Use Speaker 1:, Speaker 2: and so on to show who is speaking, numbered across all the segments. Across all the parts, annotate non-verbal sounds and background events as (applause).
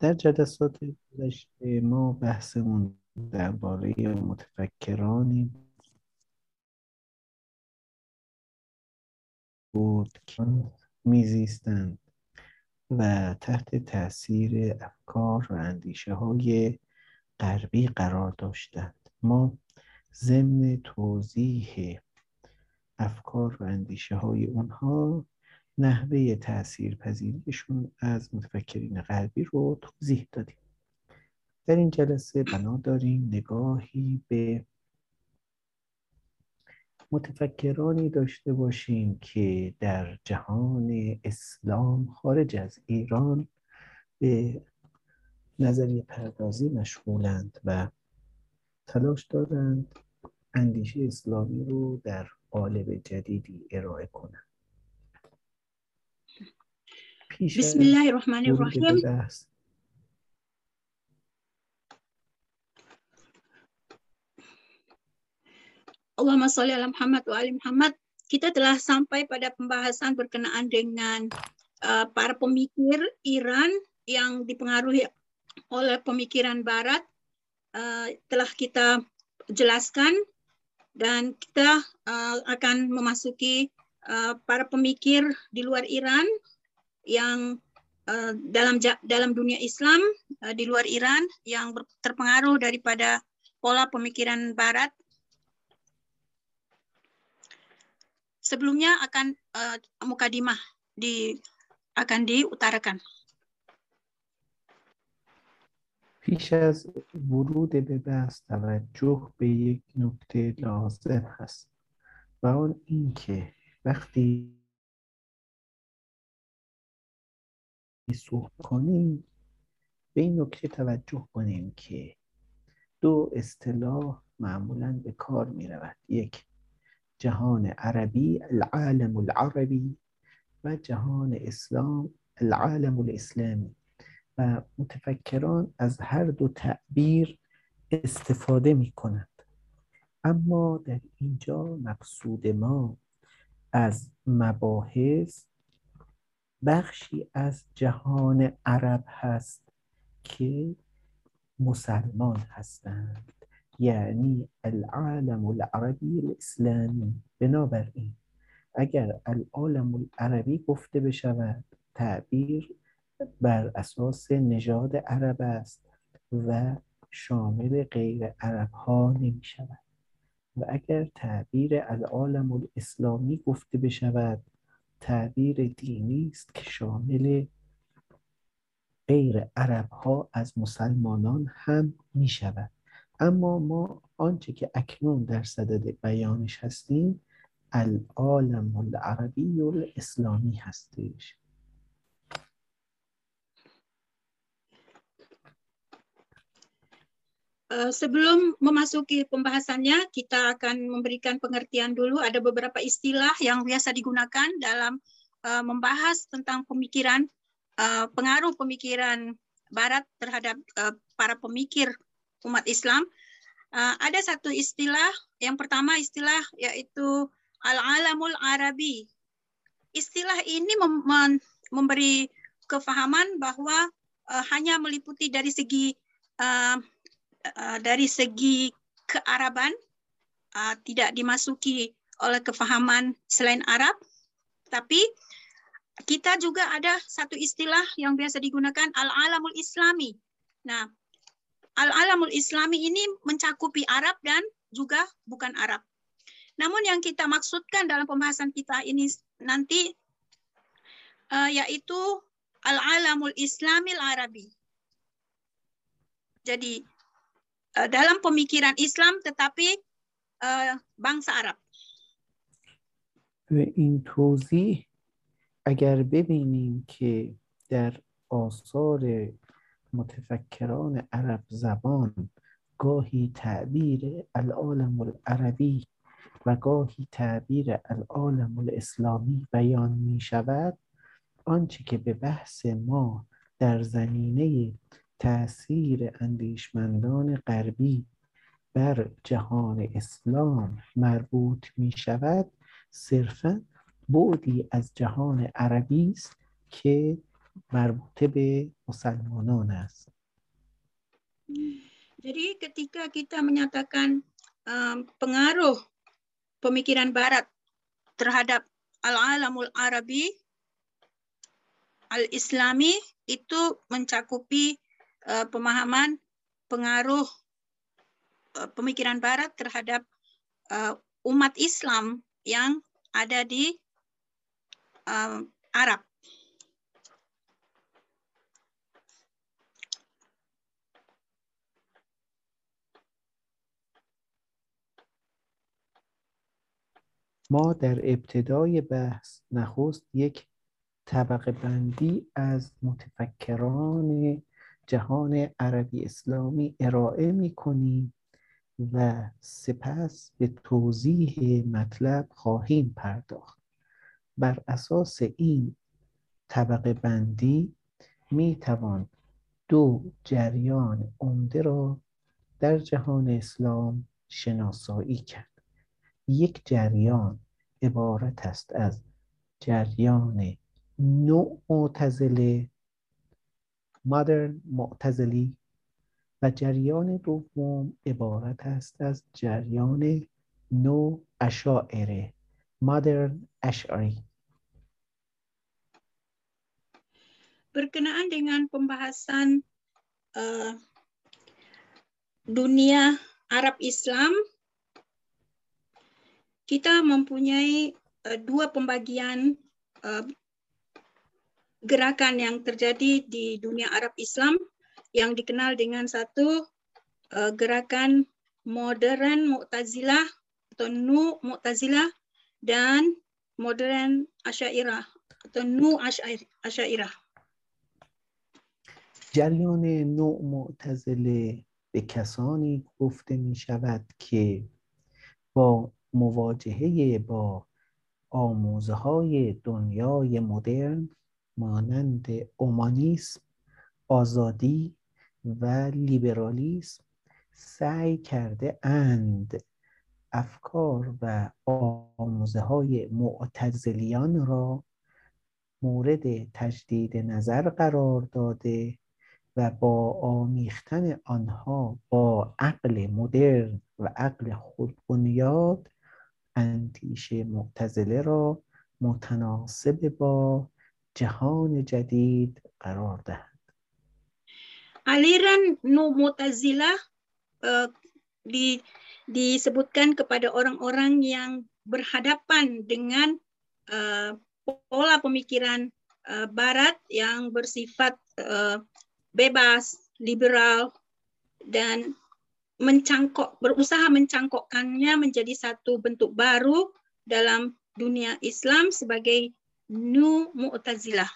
Speaker 1: در جلسات گذشته ما بحثمون درباره متفکرانی بود که میزیستند و تحت تاثیر افکار و اندیشه های غربی قرار داشتند. ما ضمن توضیح افکار و اندیشه های اونها نحوه تأثیر پذیریشون از متفکرین غربی رو توضیح دادیم. در این جلسه بنا داریم نگاهی به متفکرانی داشته باشیم که در جهان اسلام خارج از ایران به نظریه پردازی مشغولند و تلاش دارند اندیشه اسلامی رو در قالب جدیدی ارائه کنند.
Speaker 2: Iya. Bismillahirrahmanirrahim. Allahumma sholli ala Muhammad wa ali Muhammad. Kita telah sampai pada pembahasan berkenaan dengan uh, para pemikir Iran yang dipengaruhi oleh pemikiran Barat uh, telah kita jelaskan dan kita uh, akan memasuki uh, para pemikir di luar Iran yang uh, dalam dalam dunia Islam uh, di luar Iran yang terpengaruh daripada pola pemikiran Barat sebelumnya akan uh, mukadimah di akan diutarakan.
Speaker 1: پیش از ورود به بحث توجه به یک نکته لازم هست و آن اینکه وقتی صحبت کنیم به این نکته توجه کنیم که دو اصطلاح معمولا به کار می رود یک جهان عربی العالم العربی و جهان اسلام العالم الاسلامی. و متفکران از هر دو تعبیر استفاده می کنند اما در اینجا مقصود ما از مباحث بخشی از جهان عرب هست که مسلمان هستند. یعنی العالم العربی الاسلامی. بنابراین اگر العالم العربی گفته بشود تعبیر بر اساس نژاد عرب است و شامل غیر عرب ها نمی شود و اگر تعبیر العالم الاسلامی گفته بشود تعبیر دینی است که شامل غیر عرب ها از مسلمانان هم می شود اما ما آنچه که اکنون در صدد بیانش هستیم العالم العربی الاسلامی هستش.
Speaker 2: Sebelum memasuki pembahasannya, kita akan memberikan pengertian dulu. Ada beberapa istilah yang biasa digunakan dalam uh, membahas tentang pemikiran, uh, pengaruh pemikiran Barat terhadap para pemikir umat Islam. Ada satu istilah, yang pertama istilah yaitu al-alamul arabi. Istilah ini mem memberi kefahaman bahwa hanya meliputi dari segi uh, dari segi kearaban uh, tidak dimasuki oleh kefahaman selain Arab, tapi kita juga ada satu istilah yang biasa digunakan al-alamul islami. Nah, Al-alamul islami ini mencakupi Arab dan juga bukan Arab. Namun yang kita maksudkan dalam pembahasan kita ini nanti uh, yaitu al-alamul islamil arabi. Jadi dalam pemikiran Islam tetapi uh, bangsa Arab.
Speaker 1: این توضیح اگر ببینیم که در آثار متفکران عرب زبان گاهی تعبیر العالم العربی و گاهی تعبیر العالم الاسلامی بیان می شود آنچه که به بحث ما در زمینه تاثیر اندیشمندان غربی بر جهان اسلام مربوط می شود صرفا بعدی از جهان عربی است که مربوطه به مسلمانان است
Speaker 2: Jadi ketika kita menyatakan um, pengaruh pemikiran Barat terhadap al-alamul Arabi, al-Islami itu mencakupi uh, pemahaman pengaruh uh, pemikiran Barat terhadap uh, umat Islam yang ada di uh, Arab.
Speaker 1: ما در ابتدای بحث نخست یک طبقه بندی از متفکران جهان عربی اسلامی ارائه می کنیم و سپس به توضیح مطلب خواهیم پرداخت. بر اساس این طبقه بندی می توان دو جریان عمده را در جهان اسلام شناسایی کرد. یک جریان عبارت است از جریان نوع معتزله مدرن معتزلی و جریان دوم عبارت است از جریان نو اشاعره مدرن اشعری
Speaker 2: berkenaan dengan pembahasan uh, dunia Arab Islam kita mempunyai uh, dua pembagian uh, gerakan yang terjadi di dunia Arab Islam yang dikenal dengan satu uh, gerakan modern Mu'tazilah atau Nu Mu'tazilah dan modern Asyairah atau Nu Asyairah.
Speaker 1: جریان نوع معتزله به کسانی گفته می شود که با مواجهه با آموزه های دنیای مدرن مانند اومانیسم آزادی و لیبرالیسم سعی کرده اند افکار و آموزه های معتزلیان را مورد تجدید نظر قرار داده و با آمیختن آنها با عقل مدرن و عقل خودبنیاد اندیشه معتزله را متناسب با جهان جدید قرار دهند
Speaker 2: aliran Nu Mu'tazilah uh, di, disebutkan kepada orang-orang yang berhadapan dengan uh, pola pemikiran uh, Barat yang bersifat uh, bebas, liberal, dan mencangkok berusaha mencangkokkannya menjadi satu bentuk baru dalam dunia Islam sebagai nu mu'tazilah.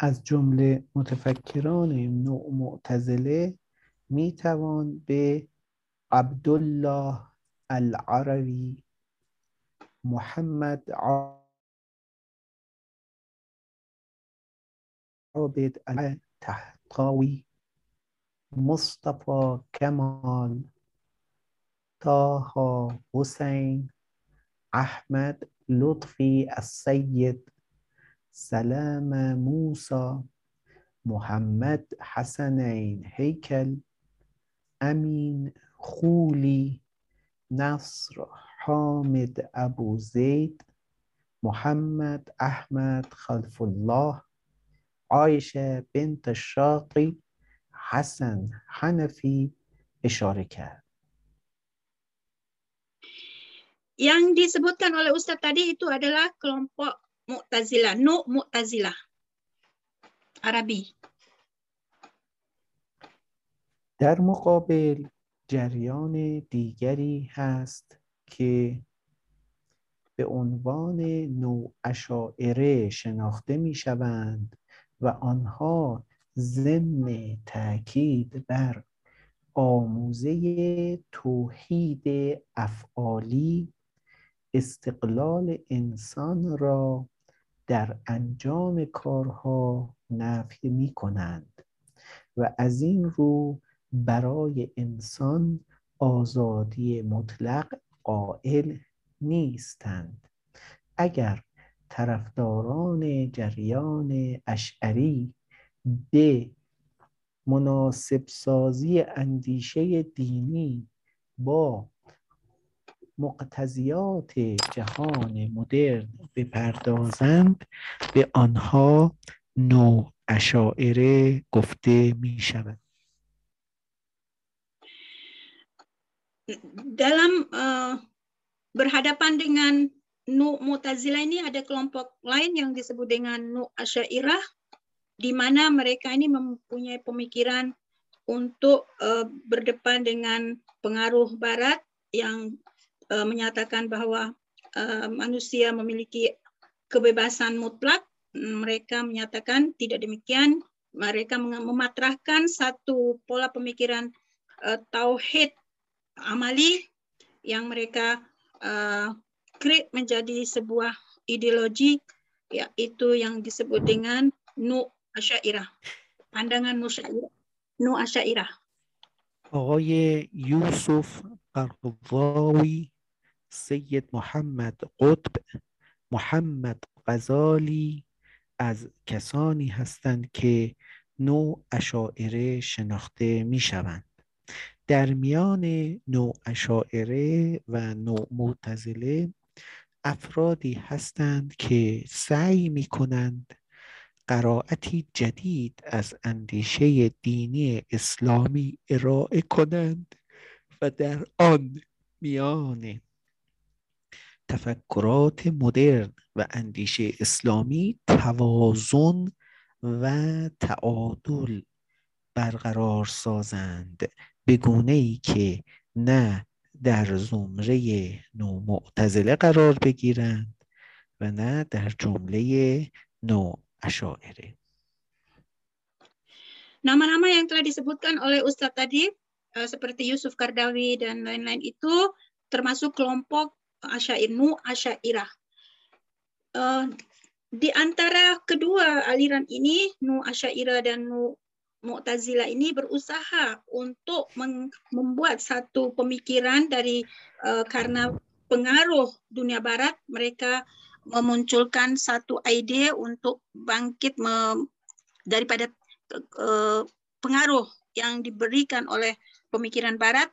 Speaker 1: از جمله متفکران نوع معتزله می توان به عبدالله العربی محمد عابد التحتاوی مصطفى کمال طه حسین احمد لطفی السید سلام موسى محمد حسنین هیکل امین خولی نصر حامد ابو زید محمد احمد خلف الله عایشه بنت شاقی حسن حنفی اشاره کرد.
Speaker 2: Yang disebutkan oleh Ustadz tadi itu adalah kelompok Mu'tazilah, Nu Mu'tazilah. Arabi.
Speaker 1: در مقابل جریان دیگری هست که به عنوان نوع اشاعره شناخته می شوند و آنها ضمن تاکید بر آموزه توحید افعالی استقلال انسان را در انجام کارها نفی می کنند و از این رو برای انسان آزادی مطلق قائل نیستند. اگر طرفداران جریان اشعری به مناسب سازی اندیشه دینی با مقتضیات جهان مدرن بپردازند به آنها نو اشاعره گفته می شود
Speaker 2: dalam uh, berhadapan dengan Nu Mu'tazilah ini ada kelompok lain yang disebut dengan Nu Asyairah di mana mereka ini mempunyai pemikiran untuk uh, berdepan dengan pengaruh barat yang uh, menyatakan bahwa uh, manusia memiliki kebebasan mutlak mereka menyatakan tidak demikian mereka mematrahkan satu pola pemikiran uh, tauhid amali yang mereka uh, create menjadi sebuah ideologi yaitu yang disebut dengan Nu Asyairah. Pandangan Nu Asyairah. Nu Asyairah.
Speaker 1: آقای یوسف قرضاوی سید محمد قطب محمد غزالی از کسانی هستند که نوع اشاعره شناخته می شوند. در میان نوع اشاعره و نوع معتزله افرادی هستند که سعی می کنند قرائتی جدید از اندیشه دینی اسلامی ارائه کنند و در آن میان تفکرات مدرن و اندیشه اسلامی توازن و تعادل برقرار سازند. به گونه ای که نه در زمره نو معتزله قرار بگیرند و نه در جمله نو اشاعره
Speaker 2: Nama-nama yang telah disebutkan oleh Ustadz tadi, seperti Yusuf Kardawi dan lain-lain itu, termasuk kelompok Asyair, Nu Asyairah. di antara kedua aliran ini, Nu Asyairah dan Nu Mu'tazila ini berusaha untuk membuat satu pemikiran dari uh, karena pengaruh dunia barat mereka memunculkan satu ide untuk bangkit daripada uh, pengaruh yang diberikan oleh pemikiran barat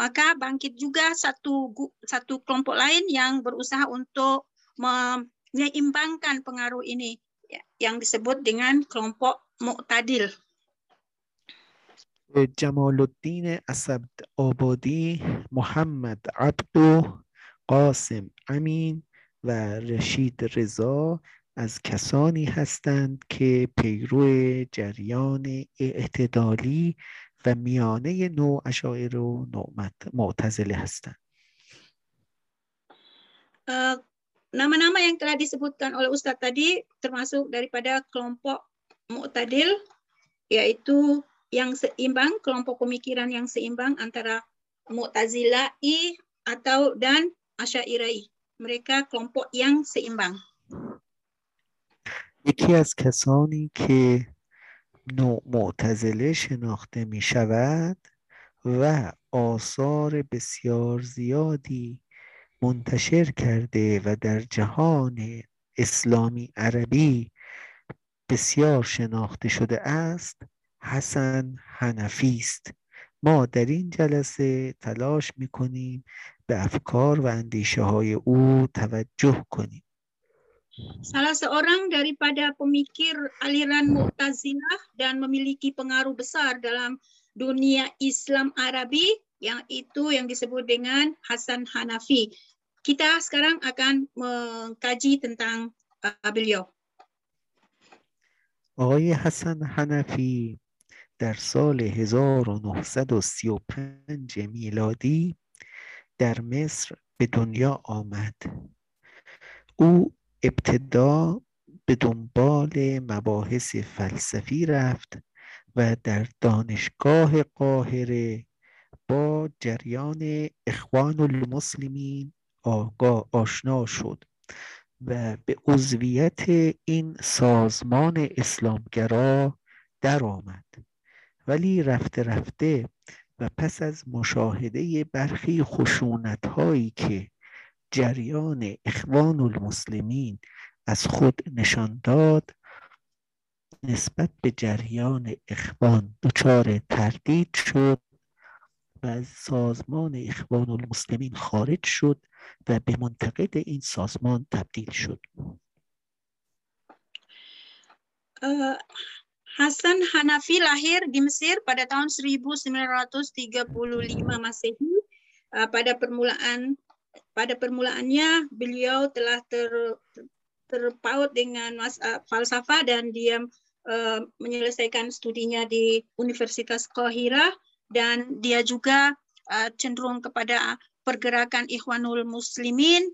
Speaker 2: maka bangkit juga satu satu kelompok lain yang berusaha untuk menyeimbangkan pengaruh ini ya, yang disebut dengan kelompok Mu'tadil
Speaker 1: جمال الدین اسد آبادی محمد عبدو قاسم امین و رشید رضا از کسانی هستند که پیرو جریان اعتدالی و میانه نوع اشاعر و معتزله هستند
Speaker 2: nama-nama yang telah disebutkan oleh Ustadz tadi termasuk daripada kelompok Mu'tadil yaitu yang seimbang, kelompok pemikiran yang seimbang antara Mu'tazila'i atau dan Asy'ari'i. Mereka kelompok yang seimbang.
Speaker 1: یکی از کسانی که نوع معتزله شناخته می شود و آثار بسیار زیادی منتشر کرده و در جهان اسلامی عربی بسیار شناخته شده است. حسن حنفی است. ما در این جلسه تلاش می‌کنیم به افکار و اندیشه های او توجه کنیم.
Speaker 2: Salah seorang daripada pemikir aliran Mu'tazilah dan memiliki pengaruh besar dalam dunia Islam Arabi yang itu yang disebut dengan Hasan Hanafi. Kita sekarang akan mengkaji tentang uh, beliau.
Speaker 1: آقای حسن حنفی در سال 1935 میلادی در مصر به دنیا آمد او ابتدا به دنبال مباحث فلسفی رفت و در دانشگاه قاهره با جریان اخوان المسلمین آگاه آشنا شد و به عضویت این سازمان اسلامگرا درآمد. ولی رفته رفته و پس از مشاهده برخی خشونت هایی که جریان اخوان المسلمین از خود نشان داد نسبت به جریان اخوان دچار تردید شد و از سازمان اخوان المسلمین خارج شد و به منتقد این سازمان تبدیل شد
Speaker 2: Hasan Hanafi lahir di Mesir pada tahun 1935 Masehi. Pada permulaan pada permulaannya beliau telah ter, terpaut dengan mas, uh, falsafah dan dia uh, menyelesaikan studinya di Universitas Qahira dan dia juga uh, cenderung kepada pergerakan Ikhwanul Muslimin.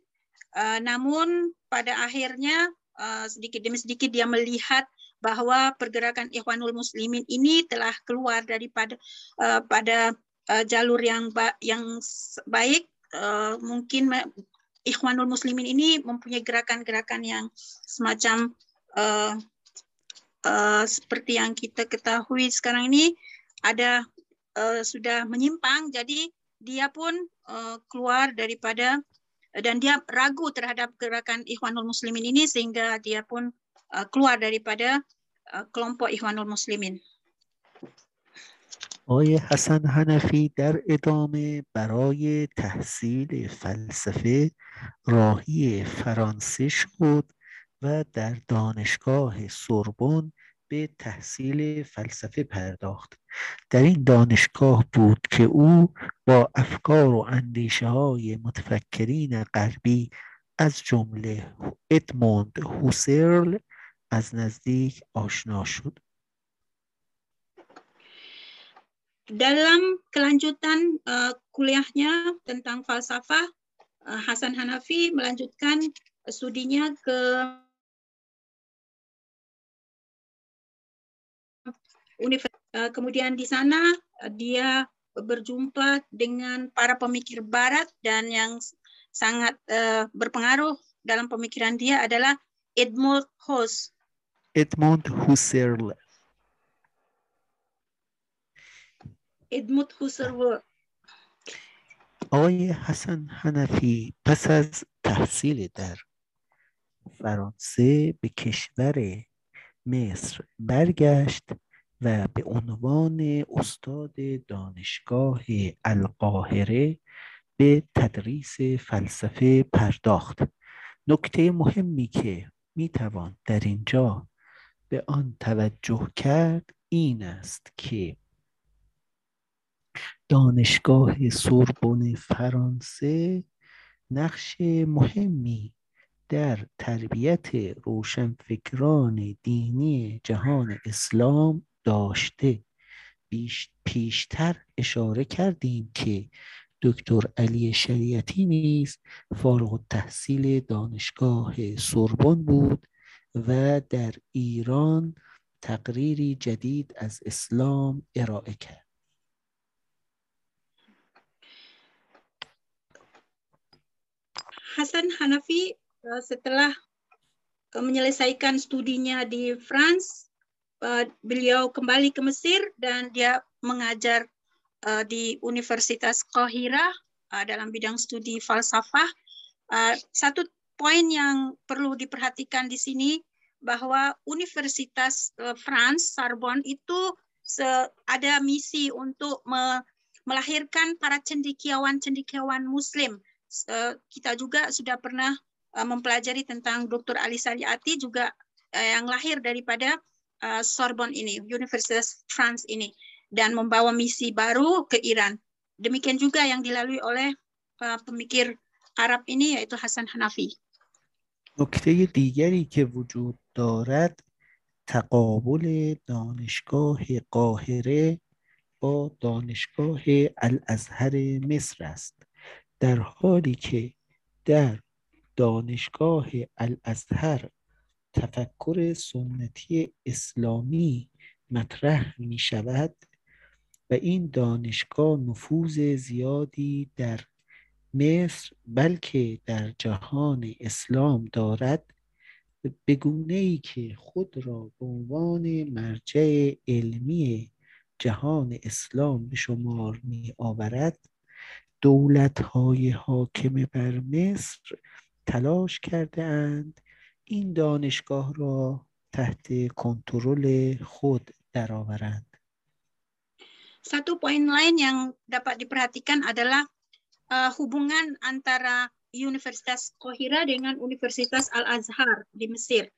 Speaker 2: Uh, namun pada akhirnya uh, sedikit demi sedikit dia melihat bahwa pergerakan Ikhwanul Muslimin ini telah keluar daripada uh, pada uh, jalur yang ba yang baik uh, mungkin Ikhwanul Muslimin ini mempunyai gerakan-gerakan yang semacam uh, uh, seperti yang kita ketahui sekarang ini ada uh, sudah menyimpang jadi dia pun uh, keluar daripada dan dia ragu terhadap gerakan Ikhwanul Muslimin ini sehingga dia pun keluar daripada kelompok Ikhwanul Muslimin.
Speaker 1: آقای حسن حنفی در ادامه برای تحصیل فلسفه راهی فرانسه شد و در دانشگاه سوربن به تحصیل فلسفه پرداخت در این دانشگاه بود که او با افکار و اندیشه های متفکرین غربی از جمله ادموند هوسرل از نزدیک آشنا شد.
Speaker 2: Dalam kelanjutan uh, kuliahnya tentang falsafah, uh, Hasan Hanafi melanjutkan studinya ke universitas. Uh, eh, kemudian di sana uh, dia berjumpa dengan para pemikir barat dan yang sangat uh, berpengaruh dalam pemikiran dia adalah Edmund Husserl.
Speaker 1: Edmund Husserl.
Speaker 2: ادموند هوسرل
Speaker 1: آقای حسن حنفی پس از تحصیل در فرانسه به کشور مصر برگشت و به عنوان استاد دانشگاه القاهره به تدریس فلسفه پرداخت. نکته مهمی که می‌توان در اینجا به آن توجه کرد این است که دانشگاه سوربن فرانسه نقش مهمی در تربیت روشنفکران دینی جهان اسلام داشته. پیشتر اشاره کردیم که دکتر علی شریعتی نیز فارغ التحصیل دانشگاه سوربن بود و در ایران تقریری جدید از اسلام ارائه کرد.
Speaker 2: Hasan Hanafi setelah menyelesaikan studinya di France, beliau kembali ke Mesir dan dia mengajar di Universitas Qahira dalam bidang studi falsafah. Satu poin yang perlu diperhatikan di sini bahwa Universitas France Sorbonne itu ada misi untuk me, melahirkan para cendikiawan-cendikiawan Muslim. Uh, kita juga sudah pernah uh, mempelajari tentang Dr. Ali Saliati juga uh, yang lahir daripada uh, Sorbonne ini, Universitas France ini, dan membawa misi baru ke Iran. Demikian juga yang dilalui oleh uh, pemikir Arab ini yaitu Hasan Hanafi.
Speaker 1: نکته دیگری که وجود دارد تقابل دانشگاه قاهره با دانشگاه الازهر مصر است در حالی که در دانشگاه الازهر تفکر سنتی اسلامی مطرح می شود و این دانشگاه نفوذ زیادی در مصر بلکه در جهان اسلام دارد به گونه ای که خود را به عنوان مرجع علمی جهان اسلام به شمار می آورد دولت های حاکم بر مصر تلاش کرده اند این دانشگاه را تحت کنترل خود درآورند.
Speaker 2: Satu poin lain yang dapat diperhatikan adalah uh, hubungan antara Universitas Qahira dengan Universitas Al-Azhar di Mesir.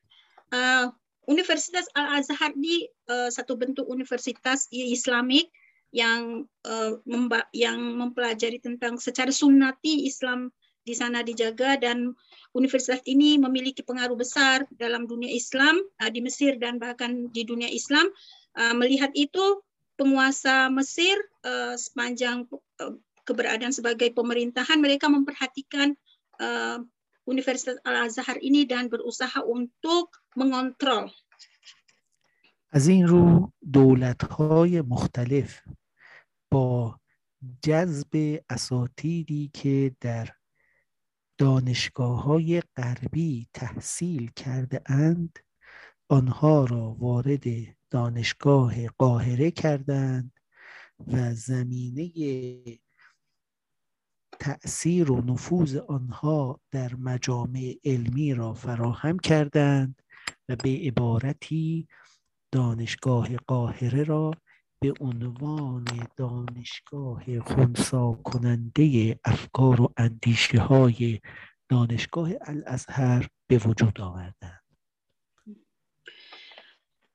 Speaker 2: Uh, Universitas Al-Azhar ini uh, satu bentuk universitas Islamik yang uh, yang mempelajari tentang secara sunnati Islam di sana dijaga dan universitas ini memiliki pengaruh besar dalam dunia Islam uh, di Mesir dan bahkan di dunia Islam. Uh, melihat itu penguasa Mesir uh, sepanjang uh, keberadaan sebagai pemerintahan mereka memperhatikan uh, Universitas Al-Azhar ini dan berusaha untuk mengontrol.
Speaker 1: از این رو دولت های مختلف با جذب اساتیدی که در دانشگاه های غربی تحصیل کرده اند آنها را وارد دانشگاه قاهره کردند و زمینه تأثیر و نفوذ آنها در مجامع علمی را فراهم کردند و به عبارتی دانشگاه قاهره را به عنوان دانشگاه خونسا کننده افکار و اندیشه های دانشگاه الازهر به وجود آوردند.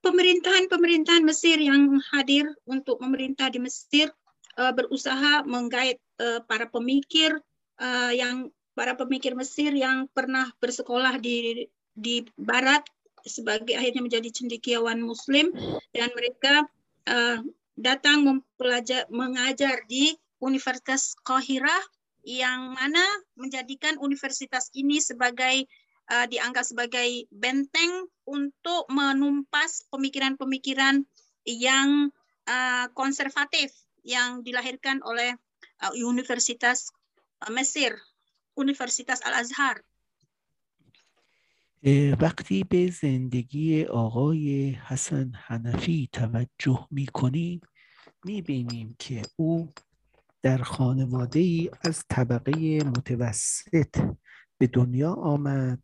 Speaker 2: Pemerintahan-pemerintahan Mesir yang hadir untuk memerintah di Mesir uh, berusaha menggait uh, para pemikir uh, yang para pemikir Mesir yang pernah bersekolah di di Barat sebagai akhirnya menjadi cendekiawan Muslim dan mereka uh, datang mempelajar mengajar di Universitas Qahira yang mana menjadikan universitas ini sebagai uh, dianggap sebagai benteng untuk menumpas pemikiran-pemikiran yang uh, konservatif yang dilahirkan oleh uh, Universitas uh, Mesir, Universitas Al-Azhar.
Speaker 1: وقتی به زندگی آقای حسن حنفی توجه می کنیم می بینیم که او در خانواده ای از طبقه متوسط به دنیا آمد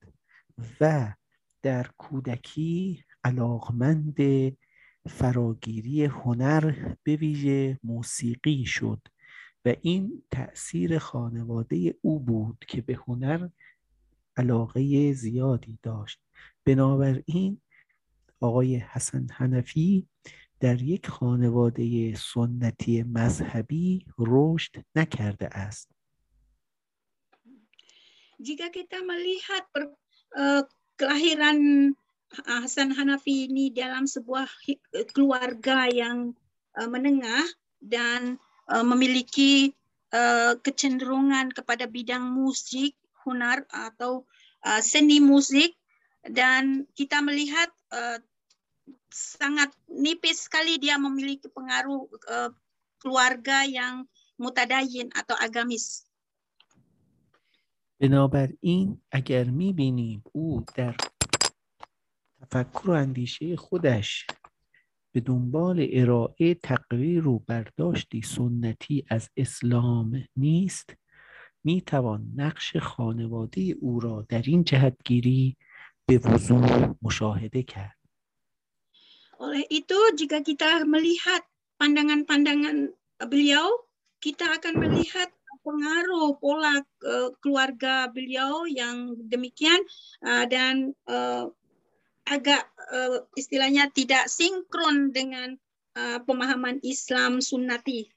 Speaker 1: و در کودکی علاقمند فراگیری هنر به ویژه موسیقی شد و این تأثیر خانواده او بود که به هنر علاقه زیادی داشت. بنابراین آقای حسن حنفی در یک خانواده سنتی مذهبی رشد نکرده است.
Speaker 2: Jika kita melihat per, uh, kelahiran Hasan Hanafi ini dalam sebuah keluarga yang uh, menengah dan uh, memiliki uh, kecenderungan kepada bidang musik, hunar atau uh, seni musik dan kita melihat uh, sangat nipis sekali dia memiliki pengaruh uh, keluarga yang mutadayin atau agamis.
Speaker 1: بنابراین اگر می‌بینیم او در تفکر و اندیشه خودش به دنبال ارائه تقریر و برداشتی سنتی از اسلام نیست می‌توان نقش خانواده او را در این جهتگیری به وضوح مشاهده کرد.
Speaker 2: Oleh itu, jika kita melihat pandangan-pandangan beliau, kita akan melihat pengaruh pola uh, keluarga beliau yang demikian uh, dan uh, agak uh, istilahnya tidak sinkron dengan uh, pemahaman Islam sunnati.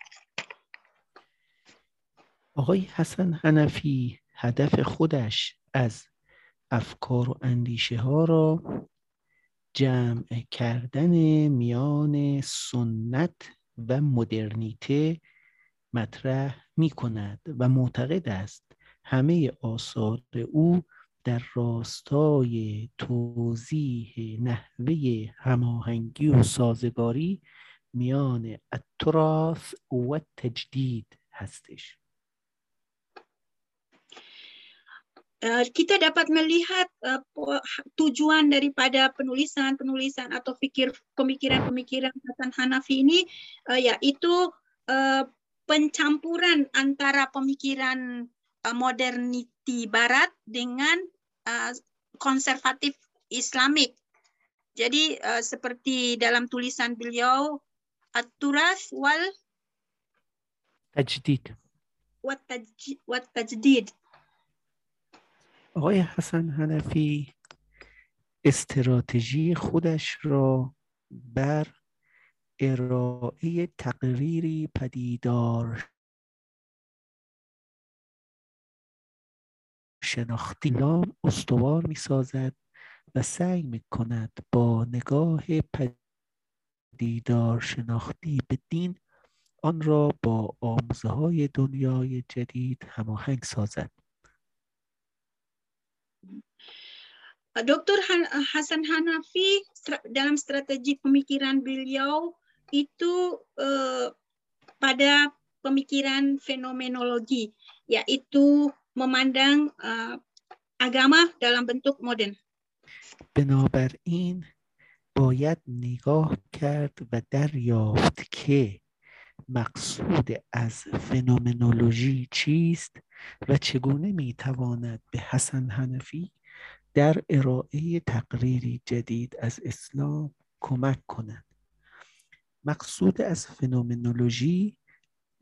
Speaker 1: آقای حسن حنفی هدف خودش از افکار و اندیشه ها را جمع کردن میان سنت و مدرنیته مطرح می کند و معتقد است همه آثار او در راستای توضیح نحوه هماهنگی و سازگاری میان التراث و تجدید هستش.
Speaker 2: Kita dapat melihat uh, tujuan daripada penulisan-penulisan atau pikir pemikiran-pemikiran Hasan Hanafi ini uh, yaitu uh, pencampuran antara pemikiran uh, modernity barat dengan uh, konservatif Islamik. Jadi uh, seperti dalam tulisan beliau At-Turath wal
Speaker 1: Tajdid.
Speaker 2: Wat Tajdid.
Speaker 1: آقای حسن حنفی استراتژی خودش را بر ارائه تقریری پدیدار شناختی لام استوار می سازد و سعی می کند با نگاه پدیدار شناختی به دین آن را با آموزه های دنیای جدید هماهنگ سازد.
Speaker 2: Dr. Hasan Hanafi dalam strategi pemikiran beliau itu eh, pada pemikiran fenomenologi, yaitu memandang uh, agama dalam bentuk modern.
Speaker 1: بنابراین باید نگاه کرد و دریافت که مقصود از فنومنولوژی چیست و چگونه می‌تواند به حسن حنفی در ارائه تقریری جدید از اسلام کمک کند مقصود از فنومنولوژی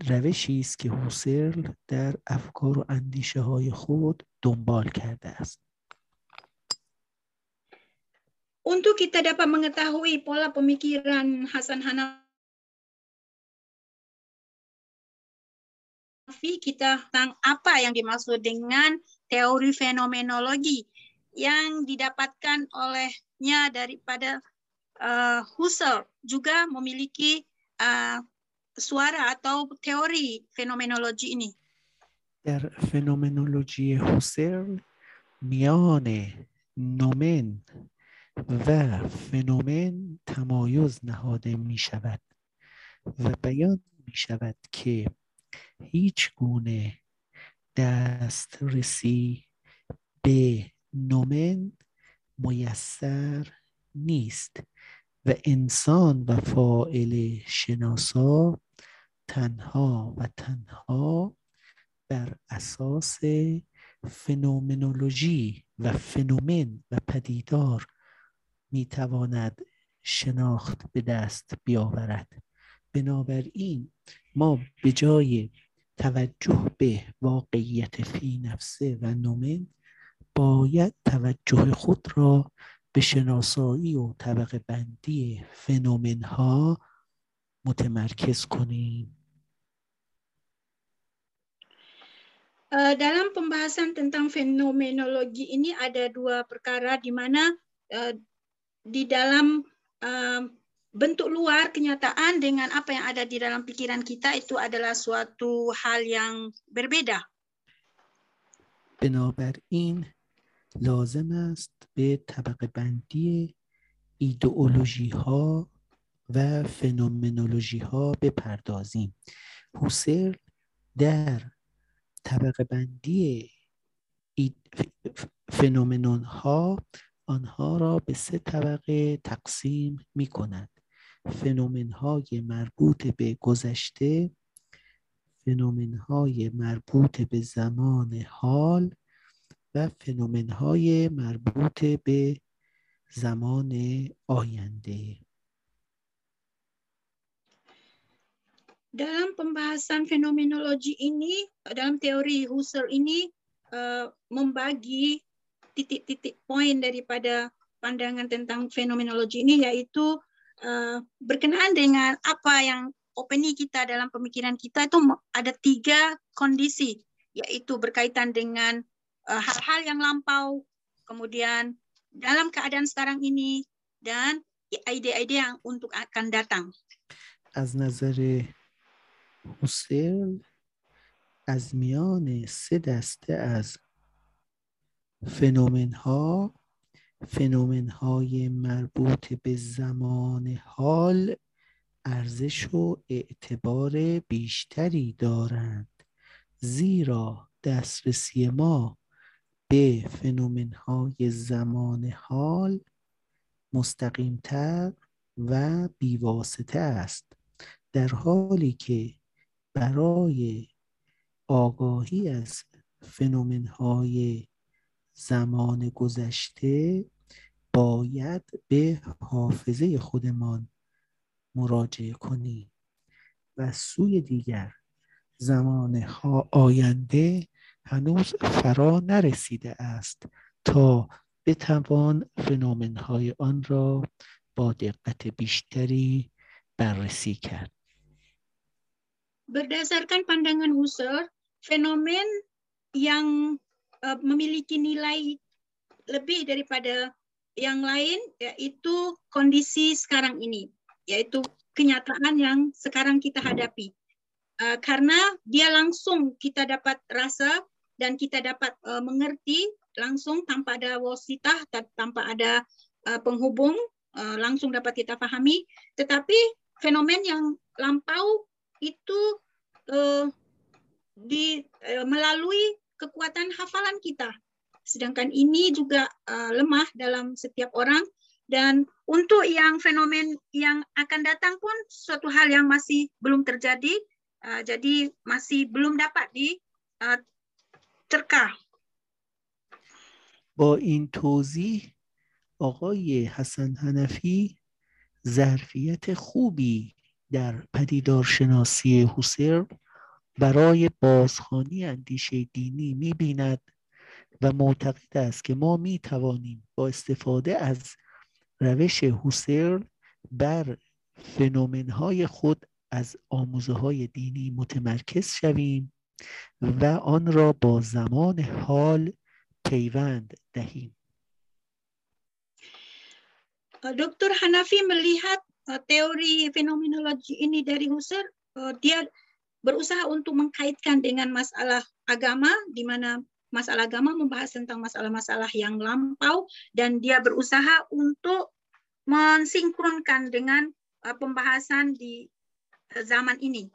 Speaker 1: روشی است که هوسرل در افکار و اندیشه های خود دنبال کرده است.
Speaker 2: Untuk kita dapat mengetahui pola pemikiran Hasan Hanafi, kita tentang apa yang dimaksud dengan teori fenomenologi yang didapatkan olehnya daripada uh, Husserl juga memiliki uh, suara atau teori fenomenologi ini?
Speaker 1: در فنومنولوژی هوسرل میان نومن و فنومن تمایز نهاده می شود و بیان می شود که هیچ گونه دسترسی به نومن میسر نیست و انسان و فاعل شناسا تنها و تنها بر اساس فنومنولوژی و فنومن و پدیدار می‌تواند شناخت به دست بیاورد. بنابراین ما به جای توجه به واقعیت فی نفسه و نومن باید توجه خود را به شناسایی و طبقه بندی فنومن ها متمرکز کنیم
Speaker 2: dalam pembahasan tentang fenomenologi ini ada dua perkara di mana uh, di dalam uh, bentuk luar kenyataan dengan apa yang ada di dalam pikiran kita itu adalah suatu hal yang berbeda.
Speaker 1: بنابراین لازم است به طبقه بندی ایدئولوژی ها و فنومنولوژی ها بپردازیم. هوسر در طبقه بندی فنومنون ها آنها را به سه طبقه تقسیم می کند فنومن های مربوط به گذشته فنومن های مربوط به زمان حال و فنومن های مربوط به زمان آینده
Speaker 2: dalam pembahasan fenomenologi ini, dalam teori Husserl ini uh, membagi titik-titik poin daripada pandangan tentang fenomenologi ini yaitu uh, berkenaan dengan apa yang opini kita dalam pemikiran kita itu ada tiga kondisi yaitu berkaitan dengan uh, hal-hal uh, yang lampau, kemudian dalam keadaan sekarang ini dan ide-ide yang untuk akan datang.
Speaker 1: از نظر حسین از میان سه دسته از فنومن ها فنومن های مربوط به زمان حال ارزش و اعتبار بیشتری دارند زیرا دسترسی ما به فنومن های زمان حال مستقیمتر و بیواسطه است. در حالی که برای آگاهی از فنومن های زمان گذشته باید به حافظه خودمان مراجعه کنیم و سوی دیگر زمان آینده هنوز فرا نرسیده است تا بتوان فنومن های آن را با دقت بیشتری بررسی کرد.
Speaker 2: Berdasarkan pandangan Husserl, fenomen yang uh, memiliki nilai lebih daripada yang lain yaitu kondisi sekarang ini, yaitu kenyataan yang sekarang kita hadapi. Uh, karena dia langsung kita dapat rasa dan kita dapat uh, mengerti langsung tanpa ada wasitah, tanpa ada uh, penghubung, uh, langsung dapat kita pahami. Tetapi fenomen yang lampau itu uh, di uh, melalui kekuatan hafalan kita. Sedangkan ini juga uh, lemah dalam setiap orang dan untuk yang fenomen yang akan datang pun suatu hal yang masih belum terjadi, uh, jadi masih belum dapat diterka.
Speaker 1: با این توضیح آقای حسن حنفی ظرفیت خوبی در پدیدارشناسی هوسر برای بازخانی اندیشه دینی می‌بیند و معتقد است که ما می توانیم با استفاده از روش هوسر بر فنومن های خود از آموزه های دینی متمرکز شویم و آن را با زمان حال پیوند دهیم
Speaker 2: Dr. Hanafi melihat uh, teori fenomenologi ini dari Husserl, uh, dia berusaha untuk mengkaitkan dengan masalah agama, di mana masalah agama membahas tentang masalah-masalah yang lampau, dan dia berusaha untuk mensinkronkan dengan uh, pembahasan di uh, zaman ini.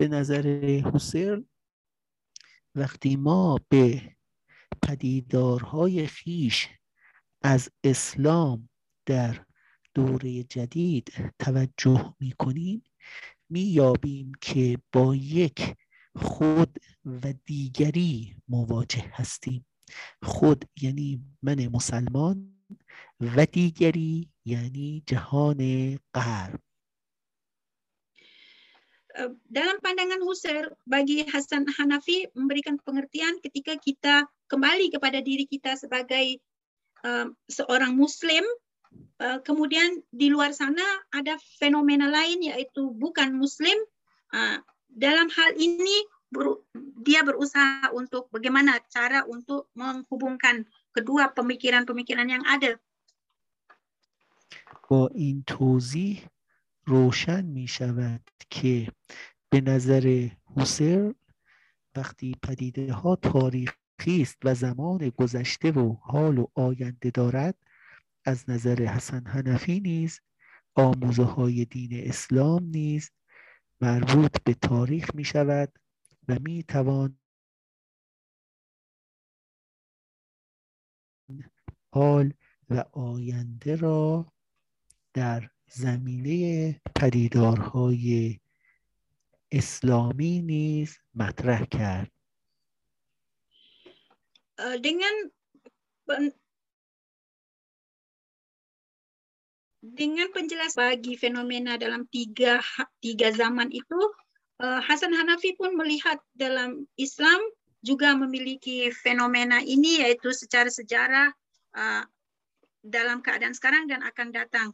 Speaker 1: به نظر حسر وقتی ما به پدیدارهای خیش از اسلام در دوره جدید توجه می کنیم می یابیم که با یک خود و دیگری مواجه هستیم. خود یعنی من مسلمان و دیگری یعنی جهان غرب.
Speaker 2: Eh, dalam pandangan Husserl, bagi Hasan Hanafi memberikan pengertian ketika kita kembali kepada diri kita sebagai uh, seorang Muslim, uh, kemudian di luar sana ada fenomena lain yaitu bukan Muslim. Uh, dalam hal ini ber, dia berusaha untuk bagaimana cara untuk menghubungkan kedua pemikiran-pemikiran yang ada.
Speaker 1: Go into روشن می شود که به نظر هوسر وقتی پدیده ها تاریخی است و زمان گذشته و حال و آینده دارد از نظر حسن حنفی نیز آموزه های دین اسلام نیز مربوط به تاریخ می شود و می توان حال و آینده را در زمینه پدیدارهای اسلامی نیز مطرح کرد
Speaker 2: dengan dengan penjelas bagi fenomena dalam tiga tiga zaman itu Hasan Hanafi pun melihat dalam Islam juga memiliki fenomena ini yaitu secara sejarah dalam keadaan sekarang dan akan datang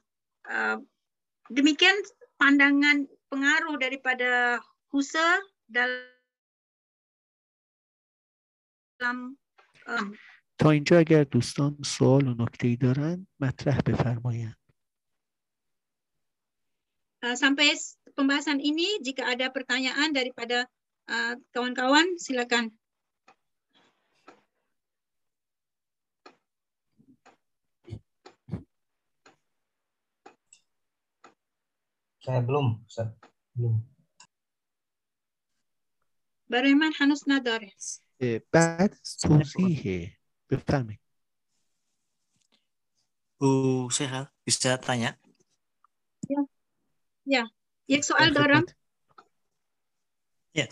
Speaker 2: demikian pandangan pengaruh daripada Husserl dalam
Speaker 1: تا اینجا اگر دوستان سوال و نکته ای دارن مطرح بفرمایند
Speaker 2: sampai pembahasan ini jika ada pertanyaan daripada kawan-kawan uh, silakan
Speaker 3: Saya belum, Ustaz. Belum.
Speaker 2: Beriman Hanus Nadar.
Speaker 1: بعد توضیح بفرمایید
Speaker 4: Bu Seha bisa tanya?
Speaker 2: Ya. Ya. Ya soal dorong.
Speaker 4: Ya.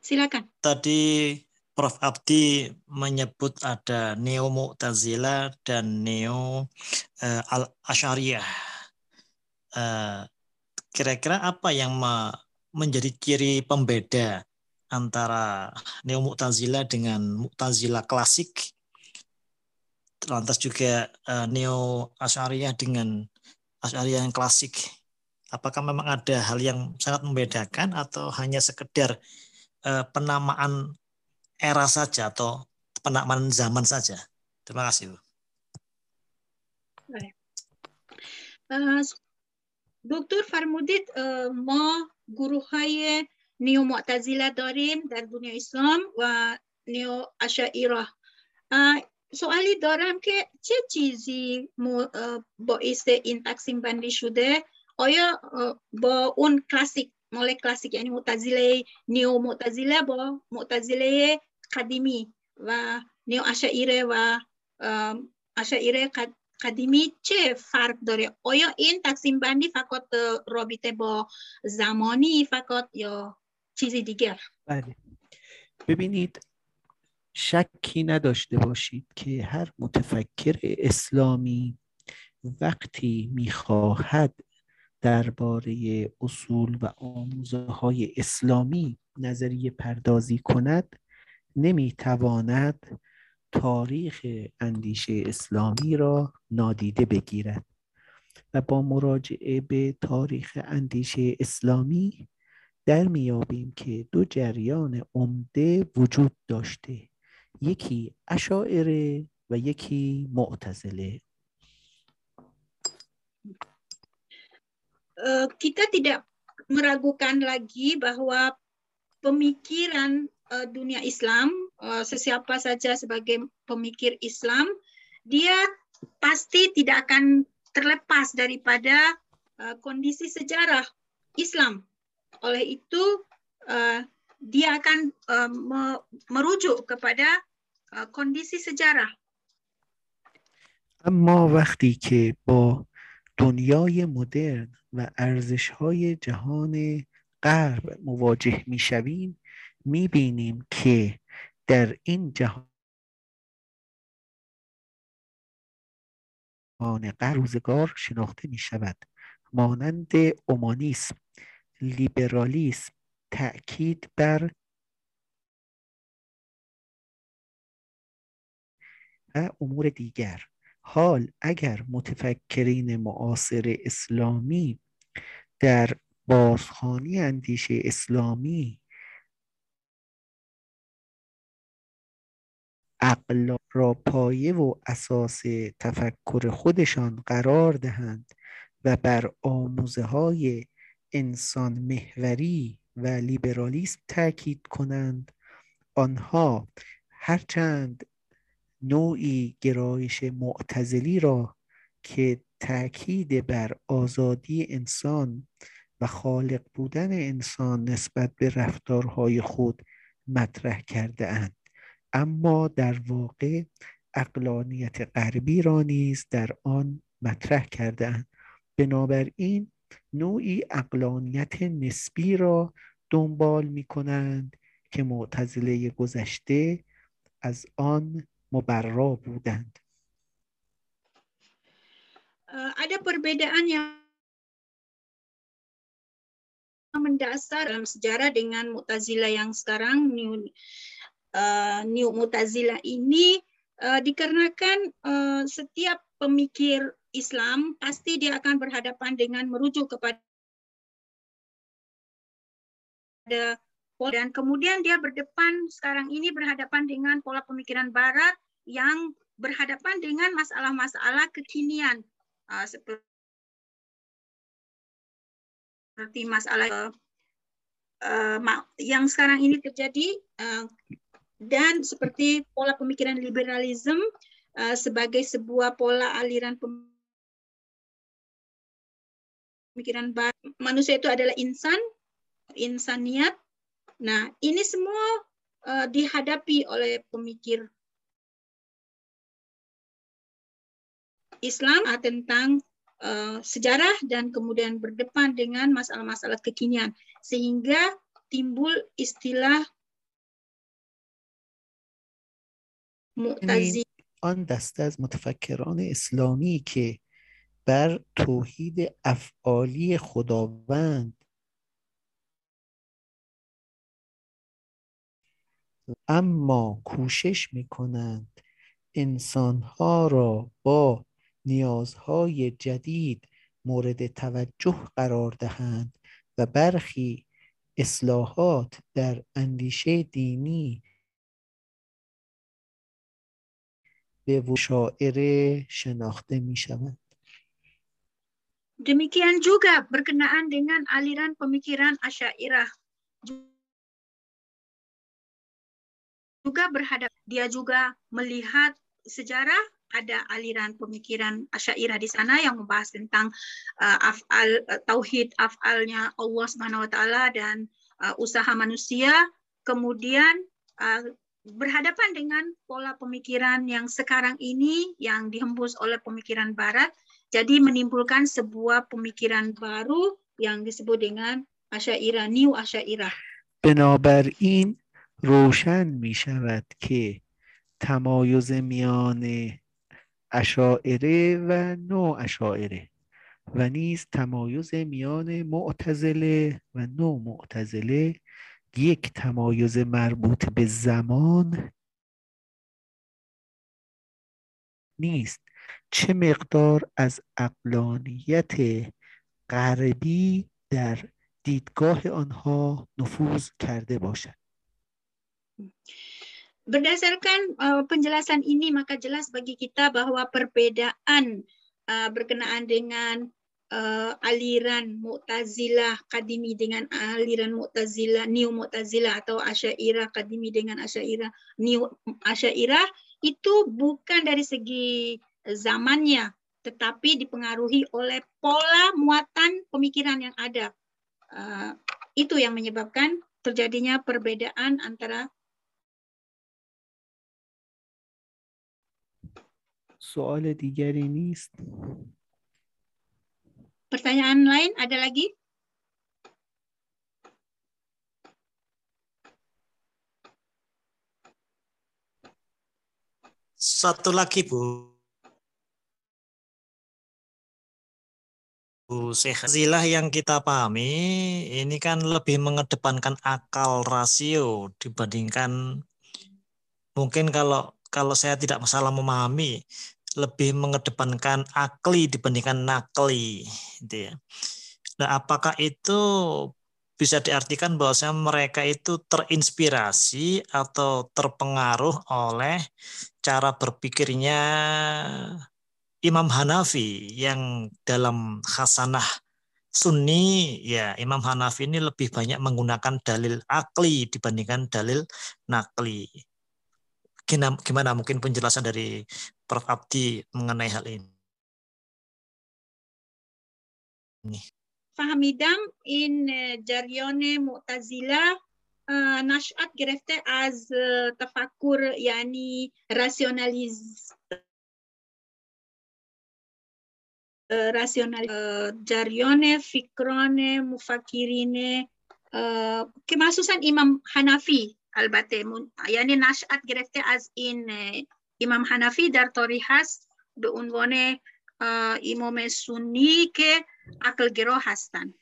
Speaker 2: Silakan.
Speaker 4: Tadi Prof. Abdi menyebut ada Neo Mu'tazila dan Neo uh, Al-Asyariyah. Uh, kira-kira apa yang menjadi ciri pembeda antara Neo Mu'tazila dengan Mu'tazila klasik? Lantas juga uh, Neo Asyariyah dengan Asyariyah yang klasik. Apakah memang ada hal yang sangat membedakan atau hanya sekedar uh, penamaan era saja atau penamaan zaman saja? Terima kasih Bu.
Speaker 2: Uh, دکتر فرمودید ما گروه های نیو معتزله داریم در دنیا اسلام و نیو اشعیره سوالی دارم که چه چیزی باعث این تقسیم بندی شده؟ آیا با اون کلاسیک مال کلاسیک یعنی معتزله نیو معتزله با معتزله قدیمی و نیو اشعیره و اشعیره قدیمی چه فرق داره آیا این تقسیم بندی فقط رابطه با زمانی فقط یا چیزی دیگر
Speaker 1: بله ببینید شکی نداشته باشید که هر متفکر اسلامی وقتی می‌خواهد درباره اصول و آموزه های اسلامی نظریه پردازی کند نمی‌تواند تاریخ اندیشه اسلامی را نادیده بگیرد و با مراجعه به تاریخ اندیشه اسلامی در میابیم که دو جریان عمده وجود داشته یکی اشاعره و یکی معتزله.
Speaker 2: Kita tidak meragukan lagi bahwa pemikiran uh, dunia Islam, sesiapa saja sebagai pemikir Islam, dia pasti tidak akan terlepas daripada uh, kondisi sejarah Islam. Oleh itu, uh, dia akan uh, merujuk kepada uh, kondisi sejarah.
Speaker 1: اما وقتی که با دنیای مدرن و ارزش های جهان غرب مواجه می شویم میبینیم که در این جهان روزگار شناخته می شود مانند اومانیسم لیبرالیسم تأکید بر و امور دیگر. حال اگر متفکرین معاصر اسلامی در بازخانی اندیشه اسلامی عقل را پایه و اساس تفکر خودشان قرار دهند و بر آموزه های انسان محوری و لیبرالیسم تاکید کنند. آنها هرچند نوعی گرایش معتزلی را که تاکید بر آزادی انسان و خالق بودن انسان نسبت به رفتارهای خود مطرح کرده اند. اما در واقع اقلانیت غربی را نیز در آن مطرح کردهاند. بنابراین نوعی اقلانیت نسبی را دنبال می کنند که معتزله گذشته از آن مبرا بودند.
Speaker 2: ada perbedaan yang mendasar dalam sejarah dengan Mu'tazilah yang sekarang uh, New Mutazila ini uh, dikarenakan uh, setiap pemikir Islam pasti dia akan berhadapan dengan merujuk kepada dan kemudian dia berdepan sekarang ini berhadapan dengan pola pemikiran Barat yang berhadapan dengan masalah-masalah kekinian. Uh, seperti masalah yang sekarang ini terjadi dan seperti pola pemikiran liberalisme uh, sebagai sebuah pola aliran pemikiran manusia itu adalah insan, insaniat. Nah, ini semua uh, dihadapi oleh pemikir Islam uh, tentang uh, sejarah dan kemudian berdepan dengan masalah-masalah kekinian sehingga timbul istilah معتزله
Speaker 1: آن دسته از متفکران اسلامی که بر توحید افعالی خداوند اما کوشش می‌کنند انسانها را با نیازهای جدید مورد توجه قرار دهند و برخی اصلاحات در اندیشه دینی به شاعره شناخته می شود.
Speaker 2: Demikian juga berkenaan dengan aliran pemikiran Asy'ariyah. Juga berhadap dia juga melihat sejarah ada aliran pemikiran Asy'ariyah di sana yang membahas tentang uh, afal uh, tauhid afalnya Allah Subhanahu wa taala dan uh, usaha manusia kemudian uh, berhadapan dengan pola pemikiran yang sekarang ini yang dihembus oleh pemikiran barat jadi menimbulkan sebuah pemikiran baru yang disebut dengan Asyairah, New Asyairah.
Speaker 1: بنابراین روشن می شود که تمایز میان اشاعره و نوع اشاعره و نیز تمایز میان معتزله و نوع معتزله یک تمایز مربوط به زمان نیست چه مقدار از اقلانیت غربی در دیدگاه آنها نفوذ کرده باشد
Speaker 2: Berdasarkan uh, penjelasan ini maka jelas bagi kita bahwa perbedaan uh, berkenaan dengan uh, aliran Mu'tazilah Kadimi dengan aliran Mu'tazilah New Mu'tazilah atau Asy'ariyah Kadimi dengan Asy'ariyah New Asy'ariyah itu bukan dari segi zamannya tetapi dipengaruhi oleh pola muatan pemikiran yang ada. Uh, itu yang menyebabkan terjadinya perbedaan antara
Speaker 1: سوال دیگری نیست
Speaker 2: Pertanyaan lain ada lagi?
Speaker 4: Satu lagi Bu. Bu Zilah yang kita pahami ini kan lebih mengedepankan akal rasio dibandingkan mungkin kalau kalau saya tidak masalah memahami lebih mengedepankan akli dibandingkan nakli gitu ya. Nah, apakah itu bisa diartikan bahwa mereka itu terinspirasi atau terpengaruh oleh cara berpikirnya Imam Hanafi yang dalam khasanah Sunni ya Imam Hanafi ini lebih banyak menggunakan dalil akli dibandingkan dalil nakli. Gimana mungkin penjelasan dari Prof. Abdi mengenai hal ini?
Speaker 2: فهمیدم این جریان معتزله نشأت گرفته از تفکر یعنی راسیونالیز راسیونال جریان فکران مفکرین که مخصوصا امام حنفی البته یعنی نشأت گرفته از این امام حنفی در تاریخ هست به عنوان امام سنی که عقل گرا هستند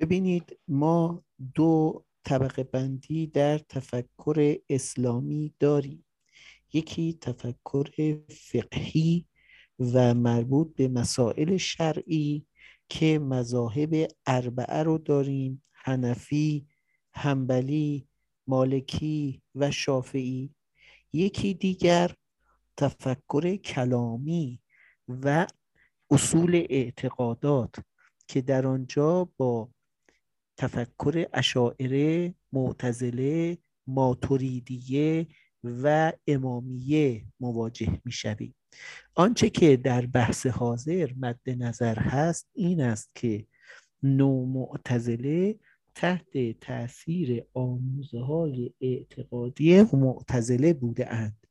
Speaker 1: ببینید ما دو طبقه بندی در تفکر اسلامی داریم. یکی تفکر فقهی و مربوط به مسائل شرعی که مذاهب اربعه رو داریم حنفی، همبلی، مالکی و شافعی. یکی دیگر تفکر کلامی و اصول اعتقادات که در آنجا با تفکر اشاعره معتزله ماتوریدیه و امامیه مواجه می‌شویم. آنچه که در بحث حاضر مد نظر هست این است که نو معتزله تحت تاثیر آموزه های اعتقادی معتزله بوده اند.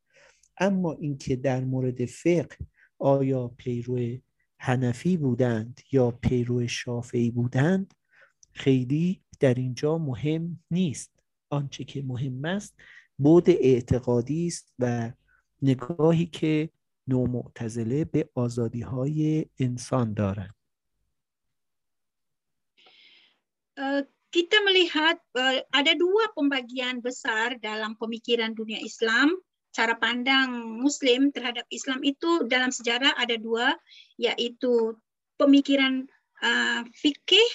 Speaker 1: اما اینکه در مورد فقه آیا پیرو حنفی بودند یا پیرو شافعی بودند خیلی در اینجا مهم نیست آنچه که مهم است بود اعتقادی است و نگاهی که نومعتزله به آزادی های انسان دارند
Speaker 2: kita melihat ada dua pembagian besar dalam pemikiran dunia Islam. Cara pandang Muslim terhadap Islam itu dalam sejarah ada dua, yaitu pemikiran uh, fikih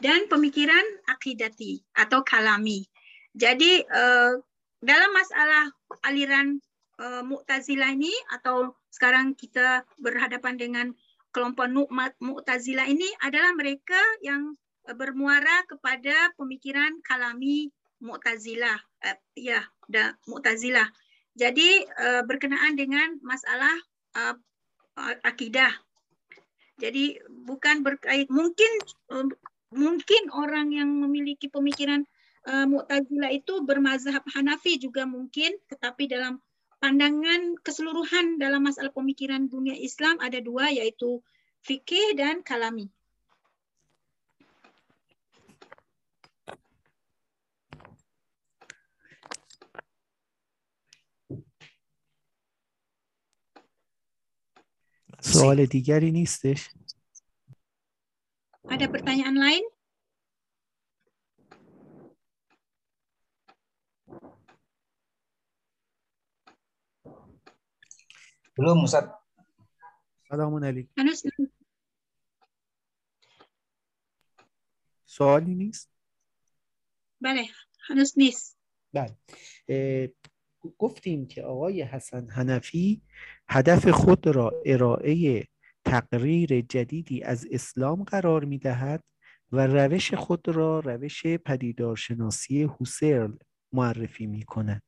Speaker 2: dan pemikiran akidati atau kalami. Jadi uh, dalam masalah aliran uh, Mu'tazilah ini atau sekarang kita berhadapan dengan kelompok Mu'tazilah ini adalah mereka yang bermuara kepada pemikiran kalami Mu'tazilah. Uh, ya, da, Mu'tazilah. Jadi uh, berkenaan dengan masalah uh, akidah. Jadi bukan berkait mungkin mungkin orang yang memiliki pemikiran uh, Mu'tazilah itu bermazhab Hanafi juga mungkin, tetapi dalam pandangan keseluruhan dalam masalah pemikiran dunia Islam ada dua yaitu fikih dan kalami.
Speaker 1: سوال دیگری نیستش
Speaker 2: Ada pertanyaan lain?
Speaker 3: Belum, Ustaz.
Speaker 1: سلام
Speaker 2: Hanus,
Speaker 1: سوالی نیست
Speaker 2: bale, Hanus نیست.
Speaker 1: بله اه، گفتیم که آقای حسن حنفی هدف خود را ارائه تقریر جدیدی از اسلام قرار می دهد و روش خود را روش پدیدارشناسی هوسرل معرفی می کند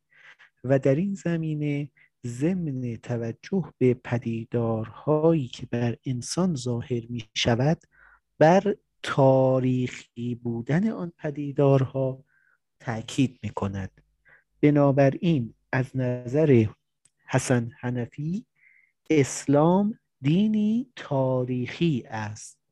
Speaker 1: و در این زمینه ضمن توجه به پدیدارهایی که بر انسان ظاهر می شود بر تاریخی بودن آن پدیدارها تاکید می کند بنابراین از نظر حسن حنفی اسلام دینی تاریخی است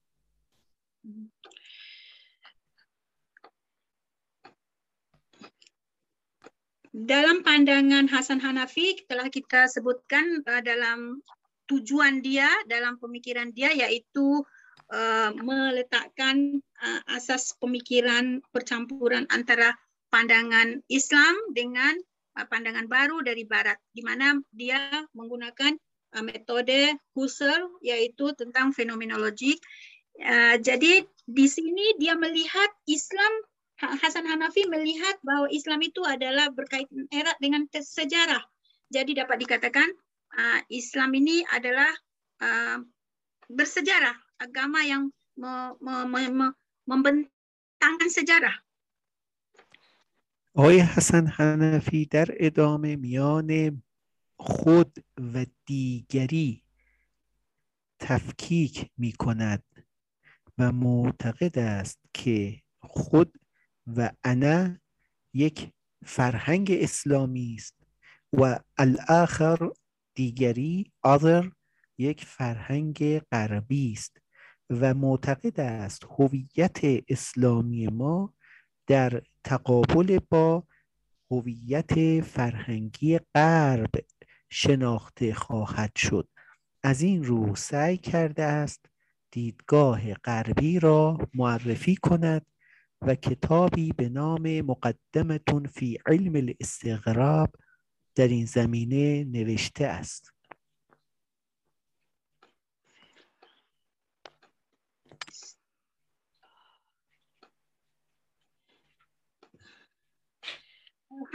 Speaker 2: Dalam pandangan Hasan Hanafi telah kita sebutkan uh, dalam tujuan dia, dalam pemikiran dia yaitu uh, meletakkan uh, asas pemikiran percampuran antara pandangan Islam dengan uh, pandangan baru dari Barat, di mana dia menggunakan uh, metode Husserl yaitu tentang fenomenologi. Uh, jadi di sini dia melihat Islam Hasan Hanafi melihat bahwa Islam itu adalah berkaitan erat dengan sejarah. Jadi dapat dikatakan Islam ini adalah bersejarah, agama yang me, me, me, membentangkan sejarah.
Speaker 1: آقای حسن حنفی در ادامه میان خود و دیگری تفکیک می کند و معتقد است که خود و انا یک فرهنگ اسلامی است و الاخر دیگری other یک فرهنگ غربی است و معتقد است هویت اسلامی ما در تقابل با هویت فرهنگی غرب شناخته خواهد شد. از این رو سعی کرده است دیدگاه غربی را معرفی کند و کتابی به نام مقدمتون فی علم الاستغراب در این زمینه نوشته است.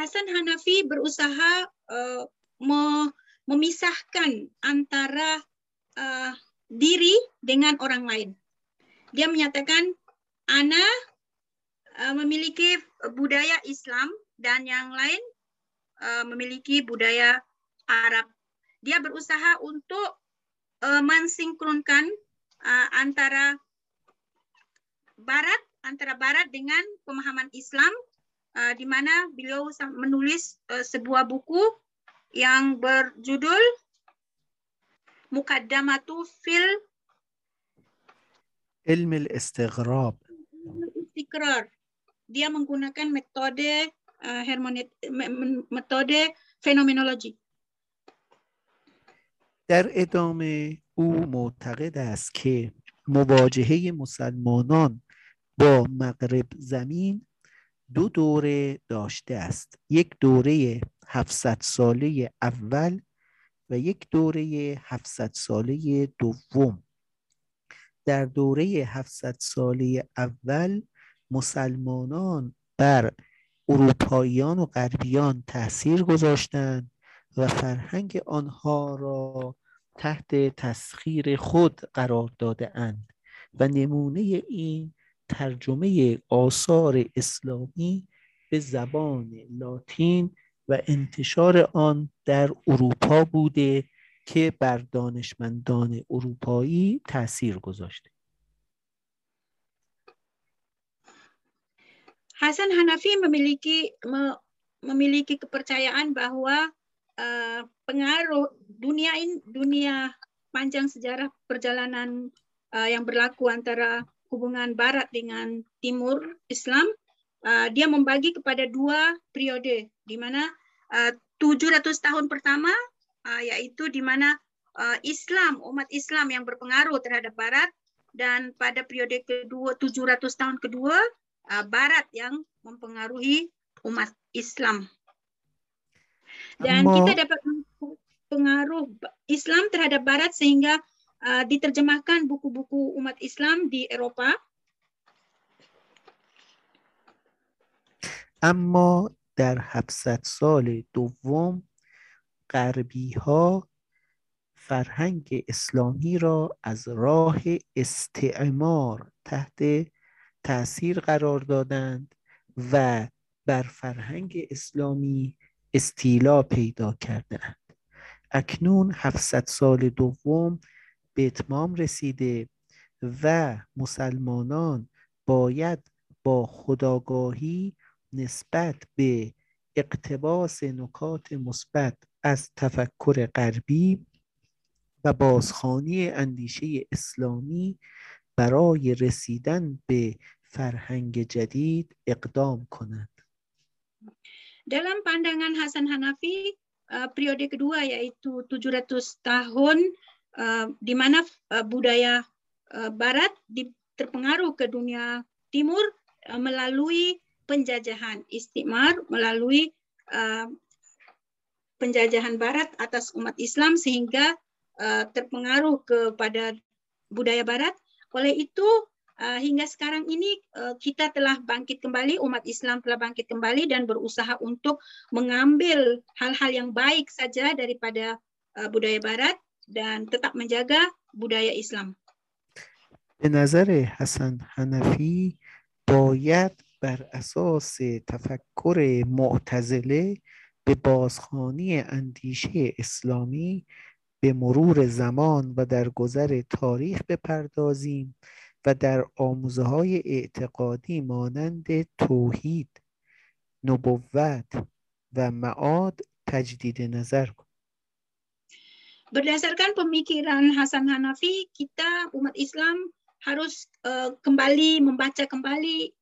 Speaker 2: Hasan Hanafi berusaha uh, memisahkan antara uh, diri dengan orang lain. Dia menyatakan ana uh, memiliki budaya Islam dan yang lain uh, memiliki budaya Arab. Dia berusaha untuk uh, mensinkronkan uh, antara Barat antara Barat dengan pemahaman Islam uh, di mana beliau menulis uh, sebuah buku yang berjudul Mukaddamatu fil
Speaker 1: علم الاستغراب
Speaker 2: Istikrar. Dia menggunakan metode uh, hermonet, metode fenomenologi.
Speaker 1: در ادامه او معتقد است که مواجهه مسلمانان با مغرب زمین دو دوره داشته است. یک دوره 700 ساله اول و یک دوره 700 ساله دوم. در دوره 700 ساله اول مسلمانان بر اروپاییان و غربیان تاثیر گذاشتند و فرهنگ آنها را تحت تسخیر خود قرار داده اند و نمونه این ترجمه آثار اسلامی به زبان لاتین و انتشار آن در اروپا بوده که بر دانشمندان اروپایی تاثیر گذاشته
Speaker 2: Hasan Hanafi memiliki memiliki kepercayaan bahwa uh, pengaruh dunia ini dunia panjang sejarah perjalanan uh, yang berlaku antara hubungan Barat dengan Timur Islam uh, dia membagi kepada dua periode di mana uh, 700 tahun pertama uh, yaitu di mana uh, Islam umat Islam yang berpengaruh terhadap Barat dan pada periode kedua 700 tahun kedua uh, Barat yang mempengaruhi umat Islam. Dan kita dapat pengaruh Islam terhadap Barat sehingga uh, diterjemahkan buku-buku umat Islam di Eropa.
Speaker 1: اما در 700 سال دوم غربی ها فرهنگ اسلامی را از راه استعمار تحت تأثیر قرار دادند و بر فرهنگ اسلامی استیلا پیدا کردند اکنون 700 سال دوم به اتمام رسیده و مسلمانان باید با خداگاهی نسبت به اقتباس نکات مثبت از تفکر غربی و بازخانی اندیشه اسلامی برای رسیدن به فرهنگ جدید اقدام کنند.
Speaker 2: Dalam pandangan Hasan Hanafi, uh, periode kedua yaitu 700 tahun di mana uh, budaya uh, barat terpengaruh ke dunia timur melalui penjajahan istimar, melalui penjajahan barat atas umat Islam sehingga uh, terpengaruh kepada budaya barat. Oleh itu hingga sekarang ini kita telah bangkit kembali, umat Islam telah bangkit kembali dan berusaha untuk mengambil hal-hal yang baik saja daripada budaya Barat dan tetap menjaga budaya Islam.
Speaker 1: به نظر حسن حنفی باید بر اساس تفکر معتزله به بازخانی اندیشه اسلامی به مرور زمان و در گذر تاریخ بپردازیم و در آموزه های اعتقادی مانند توحید نبوت و معاد تجدید نظر کن
Speaker 2: Berdasarkan pemikiran Hasan Hanafi, kita umat Islam harus uh, kembali membaca kembali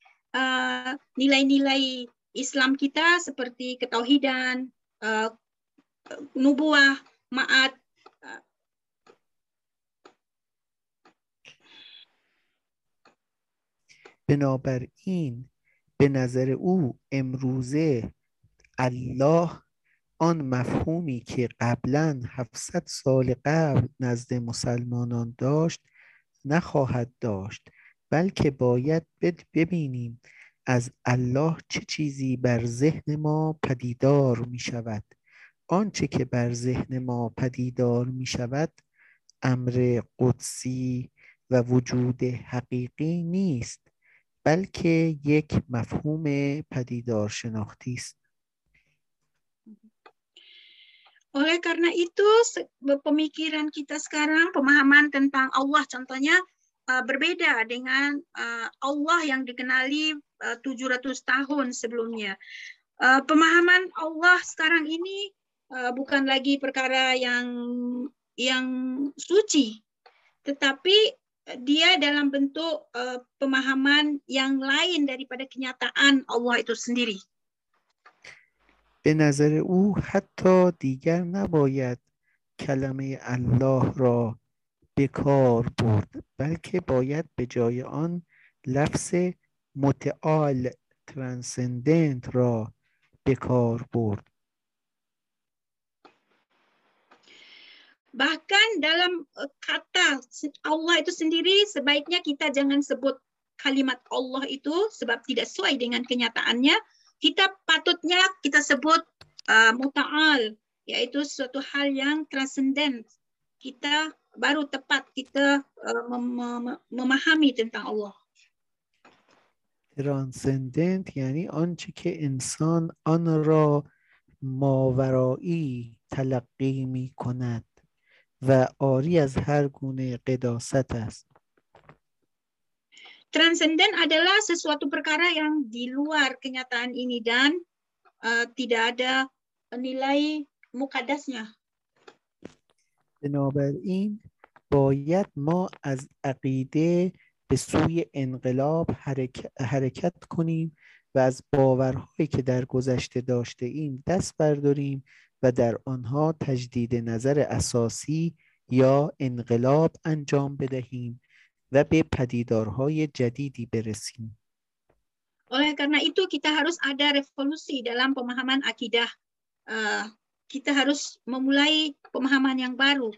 Speaker 2: nilai-nilai uh, Islam kita seperti ketauhidan, uh, nubuah, ma'at,
Speaker 1: بنابراین به نظر او امروزه الله آن مفهومی که قبلا 700 سال قبل نزد مسلمانان داشت نخواهد داشت بلکه باید ببینیم از الله چه چیزی بر ذهن ما پدیدار می شود آنچه که بر ذهن ما پدیدار می شود امر قدسی و وجود حقیقی نیست بلکه یک مفهوم پدیدار شناختی است.
Speaker 2: Oleh karena itu, pemikiran kita sekarang, pemahaman tentang Allah contohnya uh, berbeda dengan uh, Allah yang dikenali uh, 700 tahun sebelumnya. Pemahaman Allah sekarang ini bukan lagi perkara yang yang suci, tetapi dia dalam bentuk pemahaman yang lain daripada kenyataan Allah itu sendiri.
Speaker 1: به نظر او حتی دیگر نباید کلمه الله را به کار برد بلکه باید به جای آن لفظ متعال ترانسندنت را به کار برد
Speaker 2: Bahkan dalam kata Allah itu sendiri sebaiknya kita jangan sebut kalimat Allah itu sebab tidak sesuai dengan kenyataannya. Kita patutnya kita sebut uh, muta'al yaitu suatu hal yang transenden. Kita baru tepat kita uh, mem mem memahami tentang Allah.
Speaker 1: ترانسندنت یعنی آنچه که انسان آن را ماورایی تلقی می کند و آری از هر گونه قداست است.
Speaker 2: Transenden adalah sesuatu perkara yang di luar kenyataan ini dan uh, tidak ada nilai mukadasnya.
Speaker 1: بنابراین باید ما از عقیده به سوی انقلاب حرکت کنیم و از باورهایی که در گذشته داشته ایم دست برداریم و در آنها تجدید نظر اساسی یا انقلاب انجام بدهیم و به پدیدارهای جدیدی برسیم.
Speaker 2: Oleh karena itu kita harus ada revolusi dalam pemahaman akidah. Uh, kita harus memulai pemahaman yang baru.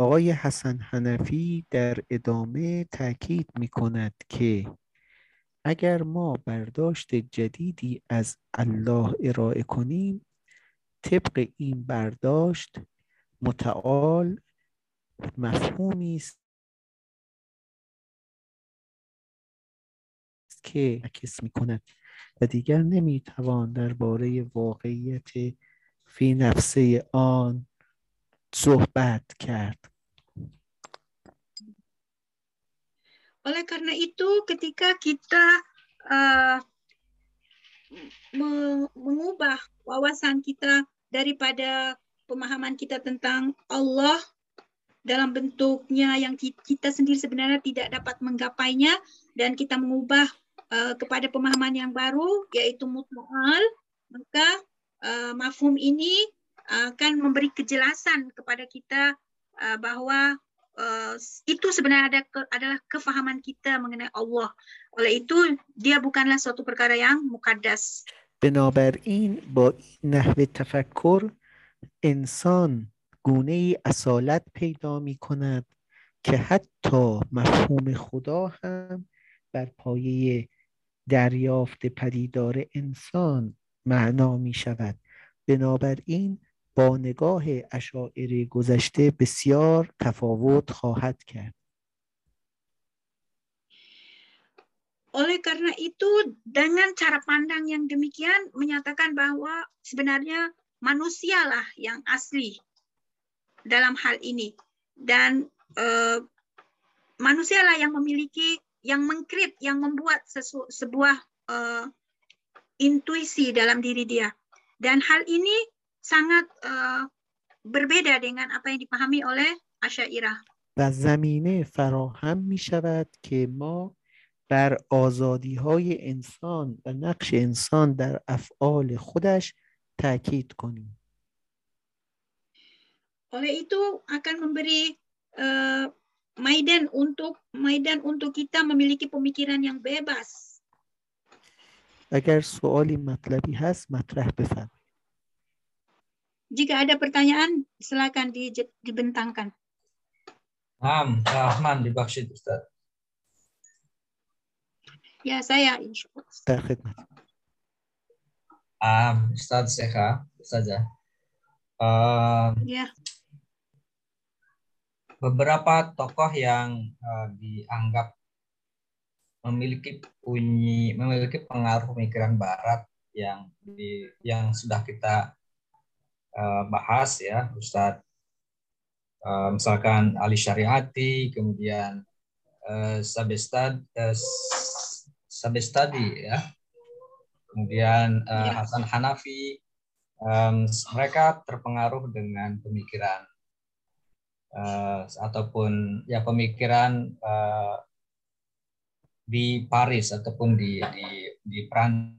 Speaker 1: آقای حسن حنفی در ادامه تاکید می کند که اگر ما برداشت جدیدی از الله ارائه کنیم طبق این برداشت متعال مفهومی است که عکس می کند و دیگر نمی توان درباره واقعیت فی نفسه آن صحبت کرد
Speaker 2: Oleh karena itu, ketika kita uh, mengubah wawasan kita daripada pemahaman kita tentang Allah dalam bentuknya yang kita sendiri sebenarnya tidak dapat menggapainya dan kita mengubah uh, kepada pemahaman yang baru yaitu mutma'al maka uh, mafhum ini akan memberi kejelasan kepada kita uh, bahwa uh, itu sebenarnya ada ke, adalah kefahaman kita mengenai Allah. Oleh itu dia bukanlah suatu perkara yang mukaddas.
Speaker 1: بنابراین با این نحو تفکر انسان گونه ای اصالت پیدا می کند که حتی مفهوم خدا هم بر پایه دریافت پدیدار انسان معنا می شود بنابراین با نگاه اشاعره گذشته بسیار تفاوت خواهد کرد.
Speaker 2: Oleh karena itu, dengan cara pandang yang demikian menyatakan bahwa sebenarnya manusialah yang asli dalam hal ini dan uh, manusialah yang memiliki, yang mengkrit, yang membuat sesu, sebuah uh, intuisi dalam diri dia. Dan hal ini sangat uh, berbeda dengan apa yang dipahami oleh Asyairah.
Speaker 1: و زمینه فراهم می شود که ما بر آزادی های انسان و نقش انسان در افعال خودش تاکید کنیم.
Speaker 2: Oleh itu akan memberi uh, maidan untuk maidan untuk kita memiliki pemikiran yang bebas.
Speaker 1: اگر سوالی مطلبی هست مطرح بفرمایید.
Speaker 2: Jika ada pertanyaan, silakan di, dibentangkan.
Speaker 3: Naam, Rahman dibakshid Ustaz.
Speaker 2: Ya, saya insya
Speaker 3: Um, Ustaz Sekha, Ustazah. Um, ya. Beberapa tokoh yang uh, dianggap memiliki bunyi memiliki pengaruh pemikiran barat yang di, yang sudah kita uh, bahas ya Ustadz. Uh, misalkan Ali Syariati kemudian uh, Sabestad uh, Sabestadi ya. Kemudian uh, Hasan Hanafi. Um, mereka terpengaruh dengan pemikiran uh, ataupun ya pemikiran uh, di Paris ataupun di di di Prancis.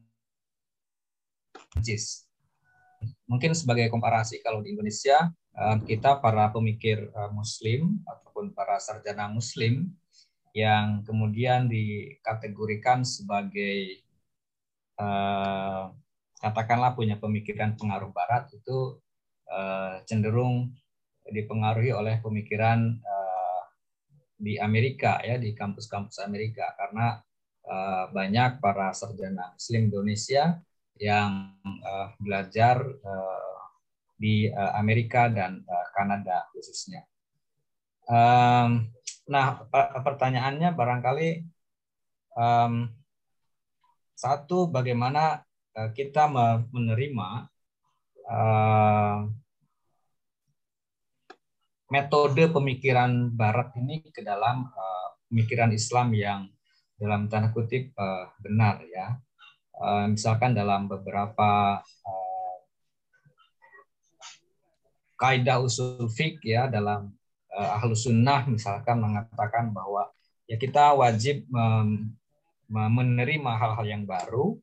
Speaker 3: Mungkin sebagai komparasi kalau di Indonesia eh, kita para pemikir Muslim ataupun para sarjana Muslim yang kemudian dikategorikan sebagai katakanlah punya pemikiran pengaruh Barat itu cenderung dipengaruhi oleh pemikiran di Amerika ya di kampus-kampus Amerika karena banyak para sarjana Muslim Indonesia yang uh, belajar uh, di uh, Amerika dan uh, Kanada khususnya. Um, nah, pertanyaannya barangkali um, satu bagaimana uh, kita menerima uh, metode pemikiran Barat ini ke dalam uh, pemikiran Islam yang dalam tanda kutip uh, benar ya. Uh, misalkan dalam beberapa uh, kaidah usul fik ya dalam uh, ahlu sunnah misalkan mengatakan bahwa ya kita wajib mem menerima hal-hal yang baru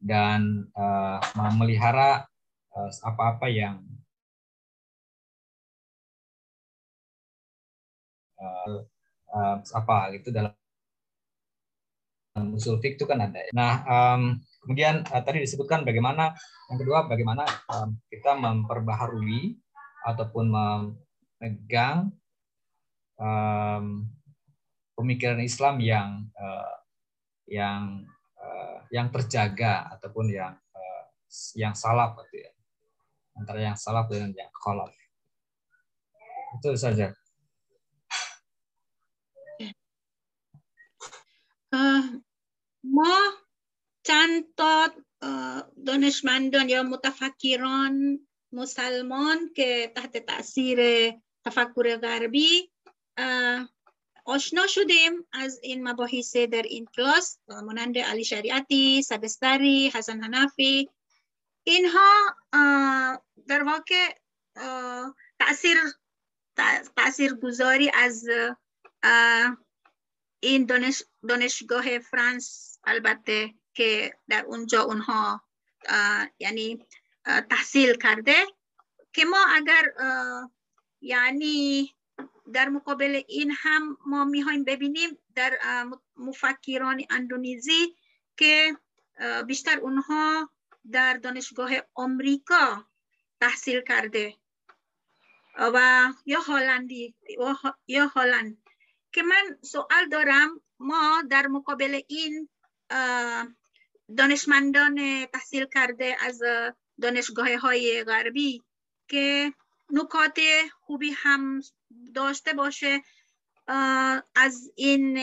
Speaker 3: dan uh, memelihara apa-apa uh, yang uh, uh, apa gitu dalam usul fik itu kan ada. Nah, um, kemudian uh, tadi disebutkan bagaimana yang kedua bagaimana um, kita memperbaharui ataupun memegang um, pemikiran Islam yang uh, yang uh, yang terjaga ataupun yang uh, yang salaf gitu ya. Antara yang salaf dengan yang khalaf. Itu saja.
Speaker 2: ما چند تا دانشمندان یا متفکران مسلمان که تحت تاثیر تفکر غربی آشنا شدیم از این مباحث در این کلاس. مانند علی شریعتی، سبستری، حسن حنفی. اینها در واقع تاثیر تاثیر گذاری از این دانش دانشگاه فرانس البته که در اونجا اونها یعنی تحصیل کرده که ما اگر یعنی در مقابل این هم ما می‌خوایم ببینیم در مفکران اندونزی که بیشتر اونها در دانشگاه آمریکا تحصیل کرده و یا هالندی یا هالند که من سوال دارم ما در مقابل این دانشمندان تحصیل کرده از دانشگاه های غربی که نکات خوبی هم داشته باشه از این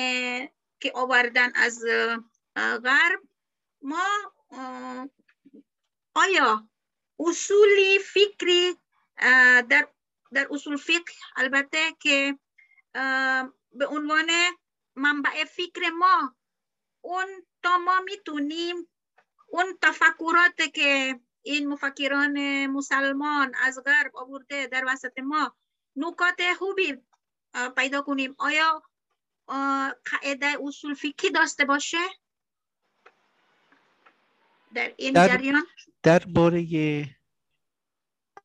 Speaker 2: که آوردن از غرب ما آیا اصولی فکری در در اصول فقه البته که به عنوان منبع فکر ما اون تا ما می‌تونیم اون تفکرات که این مفکران مسلمان از غرب آورده در وسط ما نکات خوبی پیدا کنیم. آیا قاعده اصول فکری داشته باشه؟ در این در جریان؟
Speaker 1: درباره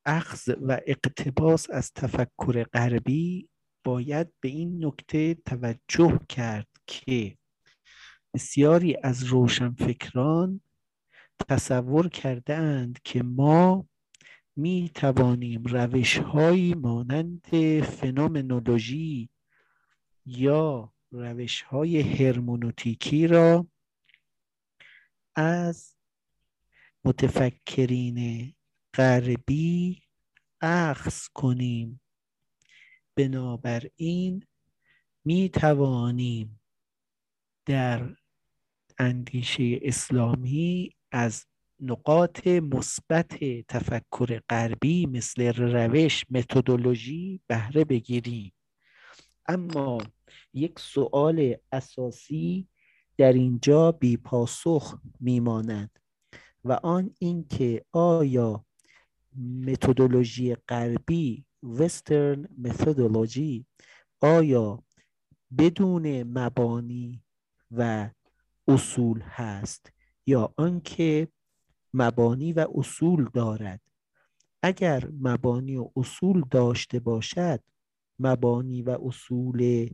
Speaker 1: اخذ و اقتباس از تفکر غربی باید به این نکته توجه کرد که بسیاری از روشنفکران تصور کردند که ما می توانیم روش هایی مانند فنومنولوژی یا روش های هرمونوتیکی را از متفکرین غربی اخذ کنیم. بنابراین می توانیم در اندیشه اسلامی از نقاط مثبت تفکر غربی مثل روش متدولوژی بهره بگیریم. اما یک سوال اساسی در اینجا بی پاسخ میماند و آن اینکه آیا متدولوژی غربی وسترن متدولوژی آیا بدون مبانی و اصول هست یا آنکه مبانی و اصول دارد؟ اگر مبانی و اصول داشته باشد مبانی و اصول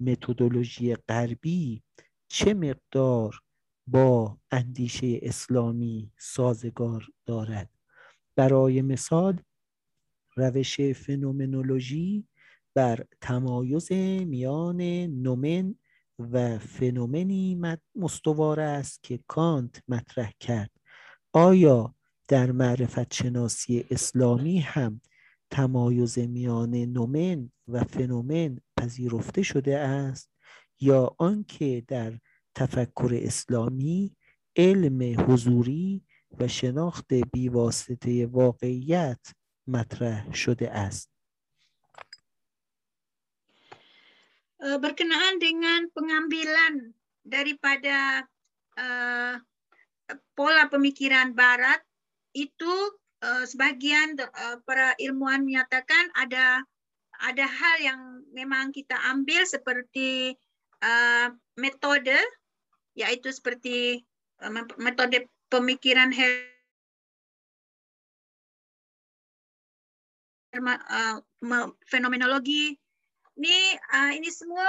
Speaker 1: متدولوژی غربی چه مقدار با اندیشه اسلامی سازگار دارد؟ برای مثال روش فنومنولوژی بر تمایز میان نومن و فنومنی مستوار است که کانت مطرح کرد. آیا در معرفت شناسی اسلامی هم تمایز میان نومن و فنومن پذیرفته شده است یا آنکه در تفکر اسلامی علم حضوری و شناخت بیواسطه واقعیت مطرح شده است
Speaker 2: berkenaan dengan pengambilan daripada uh, pola pemikiran barat itu uh, sebagian uh, para ilmuwan menyatakan ada ada hal yang memang kita ambil seperti uh, metode yaitu seperti uh, metode pemikiran uh, fenomenologi. Ini uh, ini semua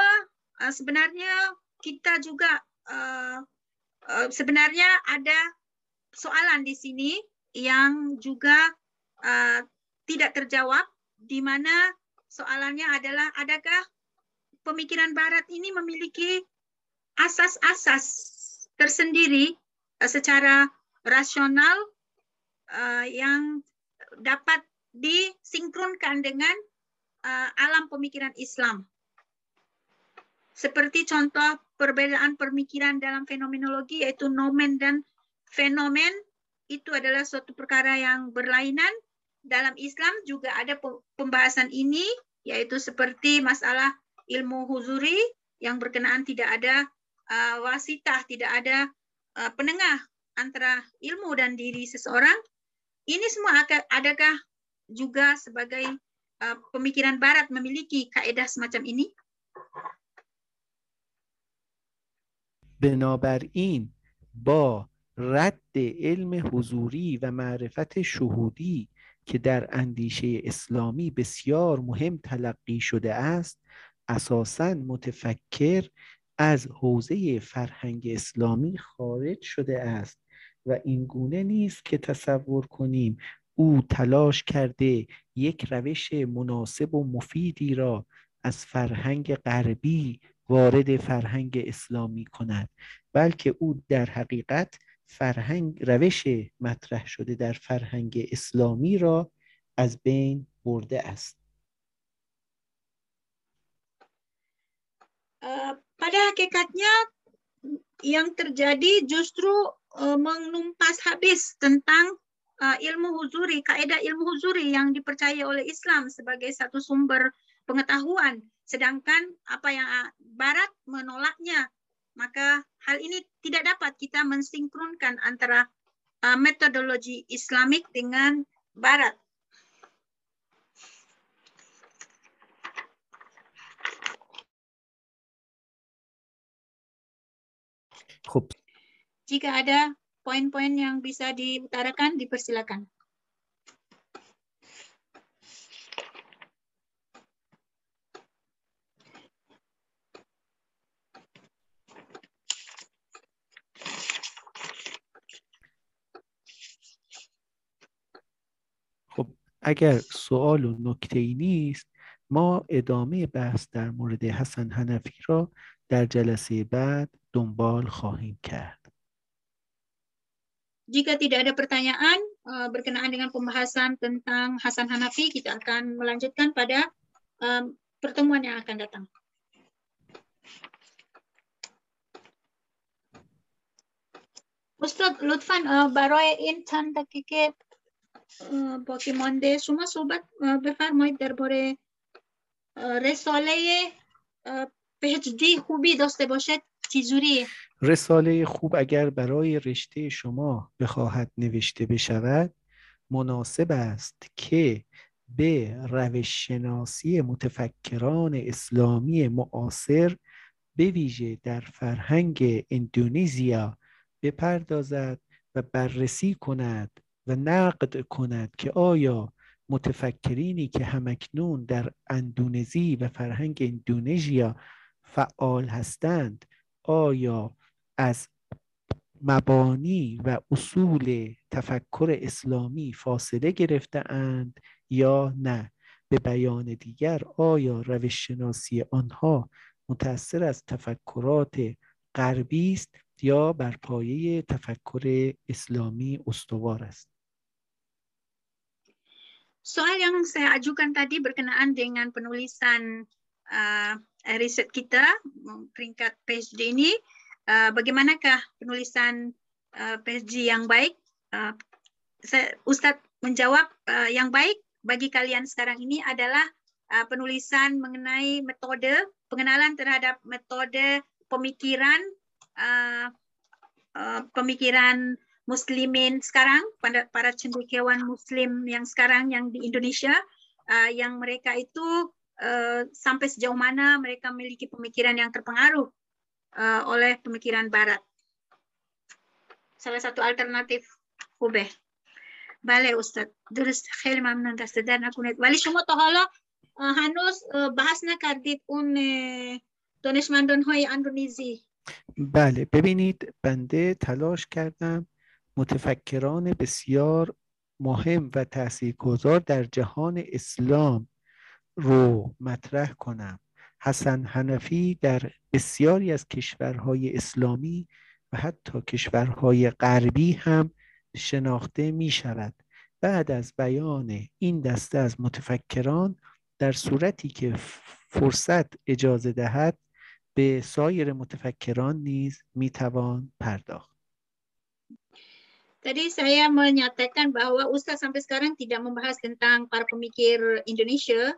Speaker 2: uh, sebenarnya kita juga sebenarnya ada soalan di sini yang juga tidak terjawab di mana soalannya adalah adakah pemikiran barat ini memiliki asas-asas tersendiri secara rasional yang dapat disinkronkan dengan uh, alam pemikiran Islam. Seperti contoh perbedaan pemikiran dalam fenomenologi yaitu nomen dan fenomen itu adalah suatu perkara yang berlainan. Dalam Islam juga ada pembahasan ini yaitu seperti masalah ilmu huzuri yang berkenaan tidak ada uh, wasitah, tidak ada uh, penengah antara ilmu dan diri seseorang. Ini semua adakah juga sebagai uh, pemikiran barat memiliki kaedah semacam ini?
Speaker 1: بنابراین با رد علم حضوری و معرفت شهودی که در اندیشه اسلامی بسیار مهم تلقی شده است اساسا متفکر از حوزه فرهنگ اسلامی خارج شده است و این گونه نیست که تصور کنیم او تلاش کرده یک روش مناسب و مفیدی را از فرهنگ غربی وارد فرهنگ اسلامی کند بلکه او در حقیقت فرهنگ روش مطرح شده در فرهنگ اسلامی را از بین برده است.
Speaker 2: pada hakikatnya yang terjadi justru menumpas habis tentang uh, ilmu huzuri, kaidah ilmu huzuri yang dipercaya oleh Islam sebagai satu sumber pengetahuan, sedangkan apa yang Barat menolaknya, maka hal ini tidak dapat kita mensinkronkan antara uh, metodologi Islamik dengan Barat. Jika ada poin-poin yang bisa diutarakan, dipersilakan.
Speaker 1: خب اگر سوال و نکته ای نیست ما ادامه بحث در مورد حسن حنفی را در جلسه بعد دنبال خواهیم کرد.
Speaker 2: Jika tidak ada pertanyaan uh, berkenaan dengan pembahasan tentang Hasan Hanafi, kita akan melanjutkan pada um, pertemuan yang akan datang. استاد لطفا برای این چند دقیقه باقی مانده شما صحبت بفرمایید درباره رساله PhD خوبی داشته باشد چجوریه
Speaker 1: رساله خوب اگر برای رشته شما بخواهد نوشته بشود مناسب است که به روش شناسی متفکران اسلامی معاصر به ویژه در فرهنگ اندونزیا بپردازد و بررسی کند و نقد کند که آیا متفکرینی که همکنون در اندونزی و فرهنگ اندونژیا فعال هستند آیا از مبانی و اصول تفکر اسلامی فاصله گرفته اند یا نه؟ به بیان دیگر آیا روش شناسی آنها متأثر از تفکرات غربی است یا بر پایه تفکر اسلامی استوار است؟
Speaker 2: Soal yang saya ajukan tadi berkenaan dengan penulisan uh, riset kita peringkat PhD ini, uh, bagaimanakah penulisan uh, PhD yang baik? Uh, saya, Ustadz menjawab uh, yang baik bagi kalian sekarang ini adalah uh, penulisan mengenai metode pengenalan terhadap metode pemikiran uh, uh, pemikiran muslimin sekarang pada para cendekiawan muslim yang sekarang yang di Indonesia uh, yang mereka itu uh, sampai sejauh mana mereka memiliki pemikiran yang terpengaruh uh, oleh pemikiran barat. Salah satu alternatif خوبه بله استاد درست خیلی ممنون دست در نکنید ولی شما تا حالا هنوز بحث نکردید اون دانشمندان های اندونزی
Speaker 1: بله ببینید بنده تلاش کردم متفکران بسیار مهم و تاثیرگذار در جهان اسلام رو مطرح کنم. حسن حنفی در بسیاری از کشورهای اسلامی و حتی کشورهای غربی هم شناخته می شود بعد از بیان این دسته از متفکران در صورتی که فرصت اجازه دهد به سایر متفکران نیز می توان پرداخت.
Speaker 2: Tadi saya menyatakan bahwa Ustaz sampai sekarang tidak membahas tentang para pemikir Indonesia.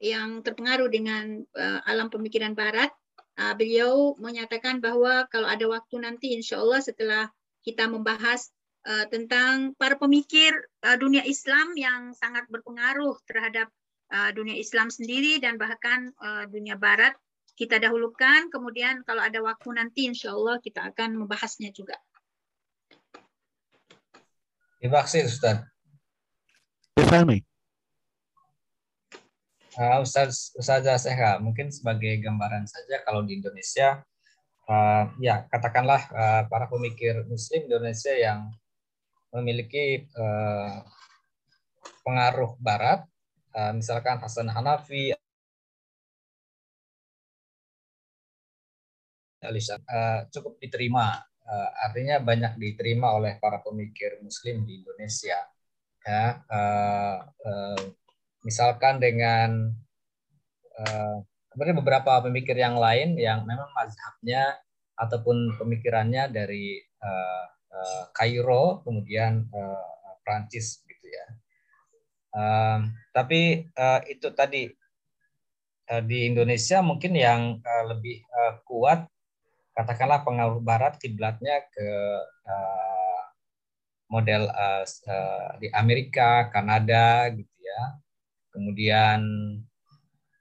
Speaker 2: yang terpengaruh dengan uh, alam pemikiran Barat, uh, beliau menyatakan bahwa kalau ada waktu nanti, insya Allah setelah kita membahas uh, tentang para pemikir uh, dunia Islam yang sangat berpengaruh terhadap uh, dunia Islam sendiri dan bahkan uh, dunia Barat, kita dahulukan. Kemudian kalau ada waktu nanti, insya Allah kita akan membahasnya juga.
Speaker 3: Terima kasih, Ustaz.
Speaker 1: Fahmi.
Speaker 3: Uh, Ustaz Ustazah mungkin sebagai gambaran saja kalau di Indonesia, uh, ya katakanlah uh, para pemikir Muslim Indonesia yang memiliki uh, pengaruh Barat, uh, misalkan Hasan Hanafi, uh, cukup diterima uh, artinya banyak diterima oleh para pemikir Muslim di Indonesia. Ya, uh, uh, misalkan dengan uh, beberapa pemikir yang lain yang memang mazhabnya ataupun pemikirannya dari uh, uh, Kairo kemudian uh, Prancis gitu ya. Uh, tapi uh, itu tadi uh, di Indonesia mungkin yang uh, lebih uh, kuat katakanlah pengaruh barat kiblatnya ke uh, model uh, uh, di Amerika, Kanada gitu ya. Kemudian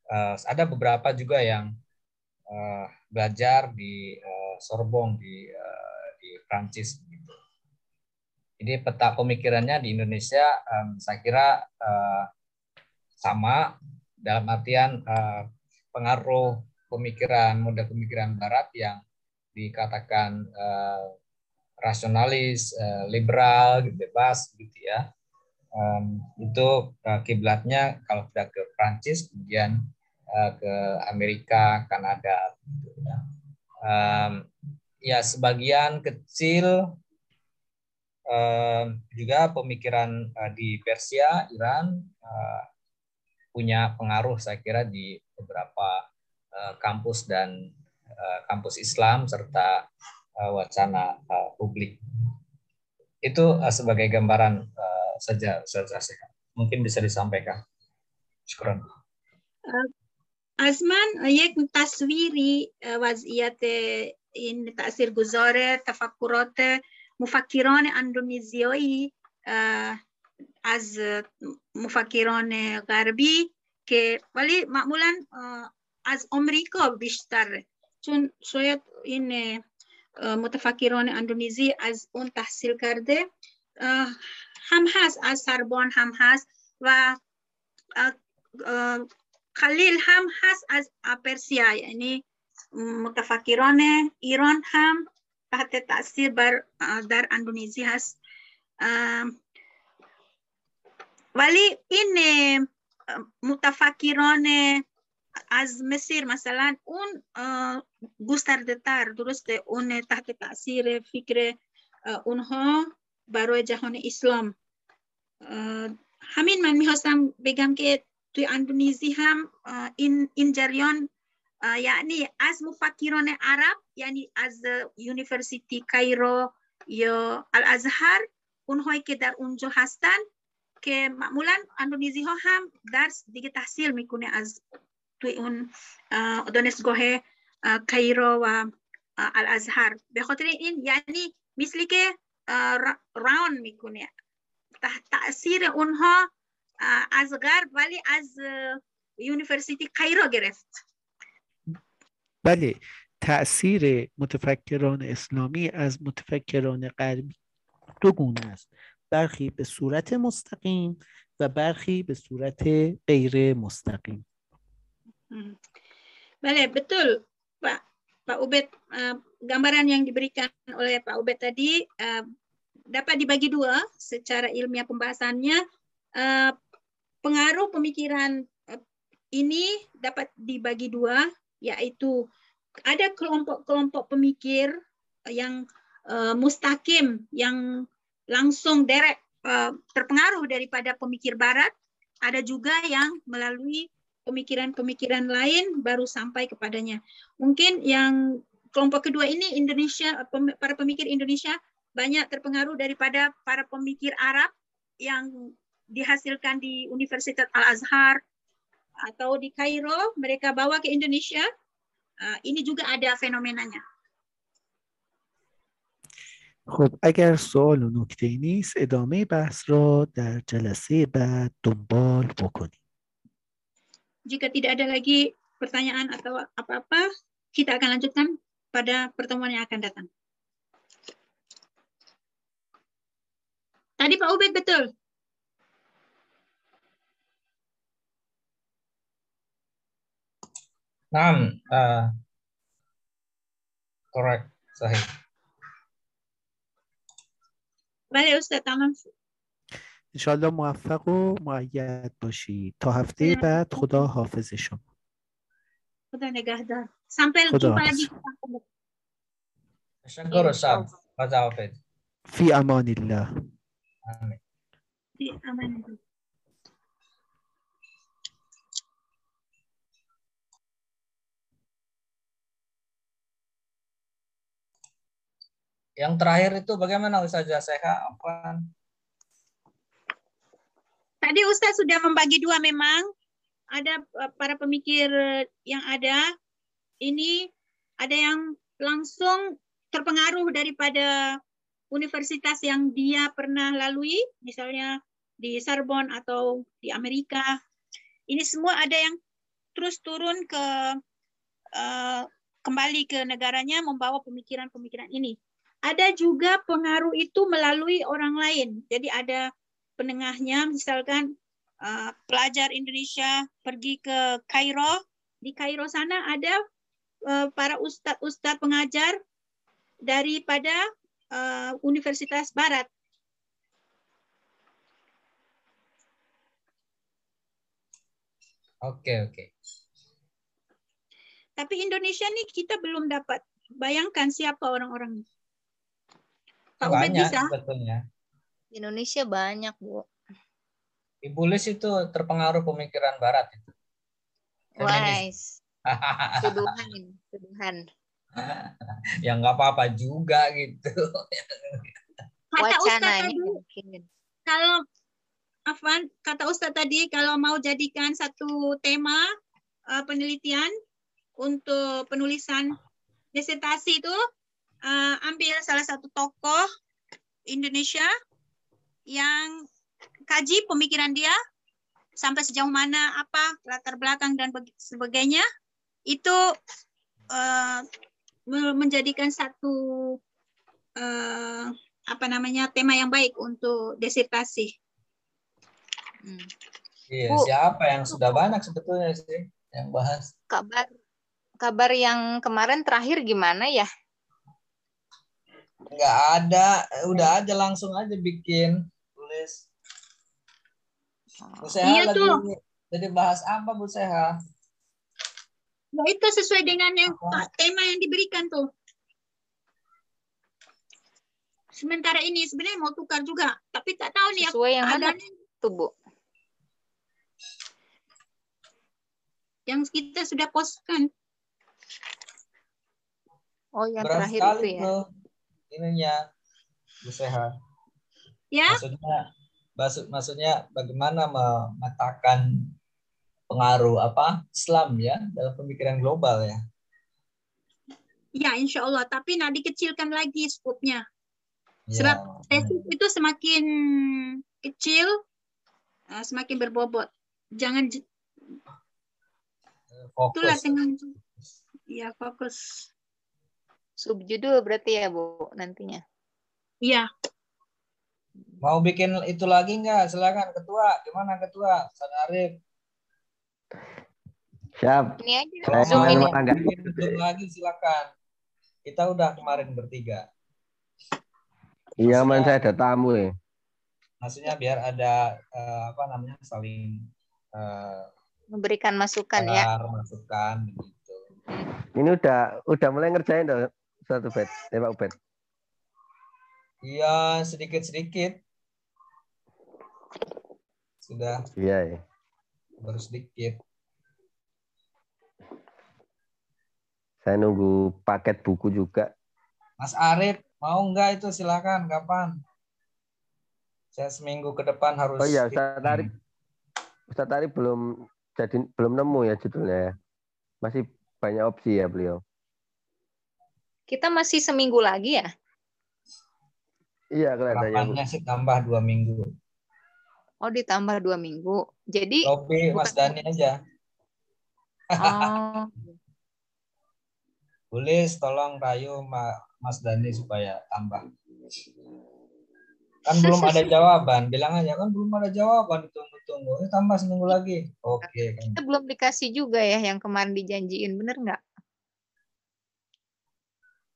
Speaker 3: uh, ada beberapa juga yang uh, belajar di uh, Sorbonne di uh, di Prancis gitu. Jadi peta pemikirannya di Indonesia um, saya kira uh, sama dalam artian uh, pengaruh pemikiran model pemikiran barat yang dikatakan uh, rasionalis, uh, liberal, bebas, gitu ya. Um, itu uh, kiblatnya kalau sudah ke Prancis, kemudian uh, ke Amerika, Kanada, gitu ya. Um, ya sebagian kecil um, juga pemikiran uh, di Persia, Iran uh, punya pengaruh saya kira di beberapa uh, kampus dan Eh, kampus Islam serta uh, wacana uh, publik. Itu uh, sebagai gambaran uh, saja saja Mungkin bisa disampaikan. Syukuran.
Speaker 2: من یک تصویری وضعیت این تأثیر گذار تفکرات مفکران اندونزیایی از مفکران غربی که ولی معمولا از آمریکا بیشتر چون شاید این متفکران اندونزی از اون تحصیل کرده هم هست از سربان هم هست و خلیل هم هست از پرسیا یعنی متفکران ایران هم تحت تاثیر بر در اندونزی هست. ولی این متفکران از مصر مثلا اون گسترده تر درسته اون تحت تاثیر فکر اونها برای جهان اسلام. همین من می‌خواستم بگم که توی اندونزی هم این این جریان یعنی از مفکران عرب یعنی از یونیورسیتی کایرو یا الازهر اونهایی که در اونجا هستن که معمولا اندونزی ها هم درس دیگه تحصیل می‌کنه از توی اون دانشگاه کایرو و الازهر به خاطر این یعنی مثلی که راون می‌کنه تحت تاثیر اونها از غرب ولی از یونیورسیتی کایرو گرفت.
Speaker 1: بله تاثیر متفکران اسلامی از متفکران غربی دو گونه است. برخی به صورت مستقیم و برخی به صورت غیر مستقیم.
Speaker 2: بله betul Pak Pak Ubed gambaran yang diberikan oleh Pak Ubed tadi dapat dibagi dua secara ilmiah pembahasannya. Pengaruh pemikiran ini dapat dibagi dua yaitu ada kelompok-kelompok pemikir yang uh, mustakim yang langsung derek uh, terpengaruh daripada pemikir barat. Ada juga yang melalui pemikiran-pemikiran lain baru sampai kepadanya. Mungkin yang kelompok kedua ini Indonesia para pemikir Indonesia banyak terpengaruh daripada para pemikir Arab yang dihasilkan di Universitas Al Azhar atau di Kairo mereka bawa ke Indonesia ini juga ada fenomenanya
Speaker 1: خب اگر سوال و نکته نیست ادامه بحث را در جلسه بعد دنبال بکنیم
Speaker 2: jika tidak ada lagi pertanyaan atau apa-apa kita akan lanjutkan pada pertemuan yang akan datang tadi Pak Ubed betul.
Speaker 3: نعم uh, correct صحیح
Speaker 2: بله استاد تمام شد
Speaker 1: انشالله موفق و معید باشی تا هفته بعد خدا حافظ شما
Speaker 2: خدا نگهدار sampai
Speaker 1: خدا
Speaker 2: jumpa
Speaker 1: حافظ
Speaker 2: lagi
Speaker 3: تشکر استاد خدا حافظ
Speaker 1: فی امان الله
Speaker 3: Yang terakhir itu bagaimana Ustazah Seha? apaan?
Speaker 2: Tadi Ustaz sudah membagi dua memang. Ada eh, para pemikir yang ada. Ini ada yang langsung terpengaruh daripada universitas yang dia pernah lalui. Misalnya di Sorbonne atau di Amerika. Ini semua ada yang terus turun ke uh, kembali ke negaranya membawa pemikiran-pemikiran ini. Ada juga pengaruh itu melalui orang lain. Jadi ada penengahnya, misalkan uh, pelajar Indonesia pergi ke Kairo. Di Kairo sana ada uh, para ustadz-ustadz pengajar daripada uh, Universitas Barat.
Speaker 3: Oke, oke.
Speaker 2: Tapi Indonesia nih kita belum dapat bayangkan siapa orang-orangnya. Pak Ubed bisa?
Speaker 3: sebetulnya.
Speaker 5: Indonesia banyak, Bu.
Speaker 3: Ibu Lis itu terpengaruh pemikiran barat itu.
Speaker 5: Wise. (laughs) Tuduhan ini, tuduhan. (laughs)
Speaker 3: ya nggak apa-apa juga gitu. (laughs)
Speaker 2: Kata Ustadz
Speaker 5: Wacananya
Speaker 2: tadi,
Speaker 5: mungkin.
Speaker 2: kalau Afwan, kata Ustadz tadi kalau mau jadikan satu tema uh, penelitian untuk penulisan disertasi itu uh, ambil salah satu tokoh Indonesia yang kaji pemikiran dia sampai sejauh mana apa latar belakang dan sebagainya itu uh, menjadikan satu uh, apa namanya tema yang baik untuk disertasi.
Speaker 3: Hmm. Iya, Bu, siapa yang sudah banyak sebetulnya sih yang bahas?
Speaker 5: Kabar kabar yang kemarin terakhir gimana ya?
Speaker 3: Enggak ada, udah aja langsung aja bikin tulis. Bu Seha iya lagi tuh. jadi bahas apa Bu Seha?
Speaker 2: Ya itu sesuai dengan yang tema yang diberikan tuh. Sementara ini sebenarnya mau tukar juga, tapi tak tahu nih
Speaker 5: sesuai yang ada tuh Bu.
Speaker 2: yang kita sudah postkan.
Speaker 5: Oh, yang Berat terakhir itu ya. Tuh,
Speaker 3: ininya Bu Seha.
Speaker 2: Ya.
Speaker 3: Maksudnya maksud maksudnya bagaimana memetakan pengaruh apa Islam ya dalam pemikiran global ya.
Speaker 2: Ya, insya Allah. Tapi nak dikecilkan lagi skupnya. Ya. Sebab tesis itu semakin kecil, eh, semakin berbobot. Jangan
Speaker 3: fokus. Itulah dengan
Speaker 2: ya fokus.
Speaker 5: Subjudul berarti ya Bu nantinya.
Speaker 2: Iya.
Speaker 3: Mau bikin itu lagi enggak? Silakan ketua. Gimana ketua? San Arif.
Speaker 1: Siap.
Speaker 5: Ini aja. Zoom
Speaker 3: ini. Zoom lagi silakan. Kita udah kemarin bertiga.
Speaker 1: Iya, man saya ada tamu ya.
Speaker 3: Maksudnya biar ada uh, apa namanya saling uh,
Speaker 5: memberikan masukan ya.
Speaker 3: Masukan begitu.
Speaker 1: Ini udah udah mulai ngerjain dong satu bed, ya Pak Ubed.
Speaker 3: Iya, sedikit-sedikit. Sudah.
Speaker 1: Iya, ya.
Speaker 3: Baru sedikit.
Speaker 1: Saya nunggu paket buku juga.
Speaker 3: Mas Arif, mau enggak itu silakan kapan? Saya seminggu ke depan harus
Speaker 1: Oh iya, Ustaz Arif. Ustaz Arif belum jadi belum nemu ya judulnya ya. Masih banyak opsi ya beliau.
Speaker 5: Kita masih seminggu lagi ya?
Speaker 1: Iya kelihatannya.
Speaker 3: sih tambah dua minggu.
Speaker 5: Oh ditambah dua minggu. Jadi.
Speaker 3: Kopi Mas Dani aja.
Speaker 5: Oh.
Speaker 3: Boleh tolong rayu Mas Dani supaya tambah. Kan belum ada (laughs) jawaban. Bilang aja kan belum ada jawaban. Ditunggu-tunggu. Ini tambah seminggu lagi. Oke. Okay,
Speaker 5: kan. Kita belum dikasih juga ya yang kemarin dijanjiin. Bener nggak?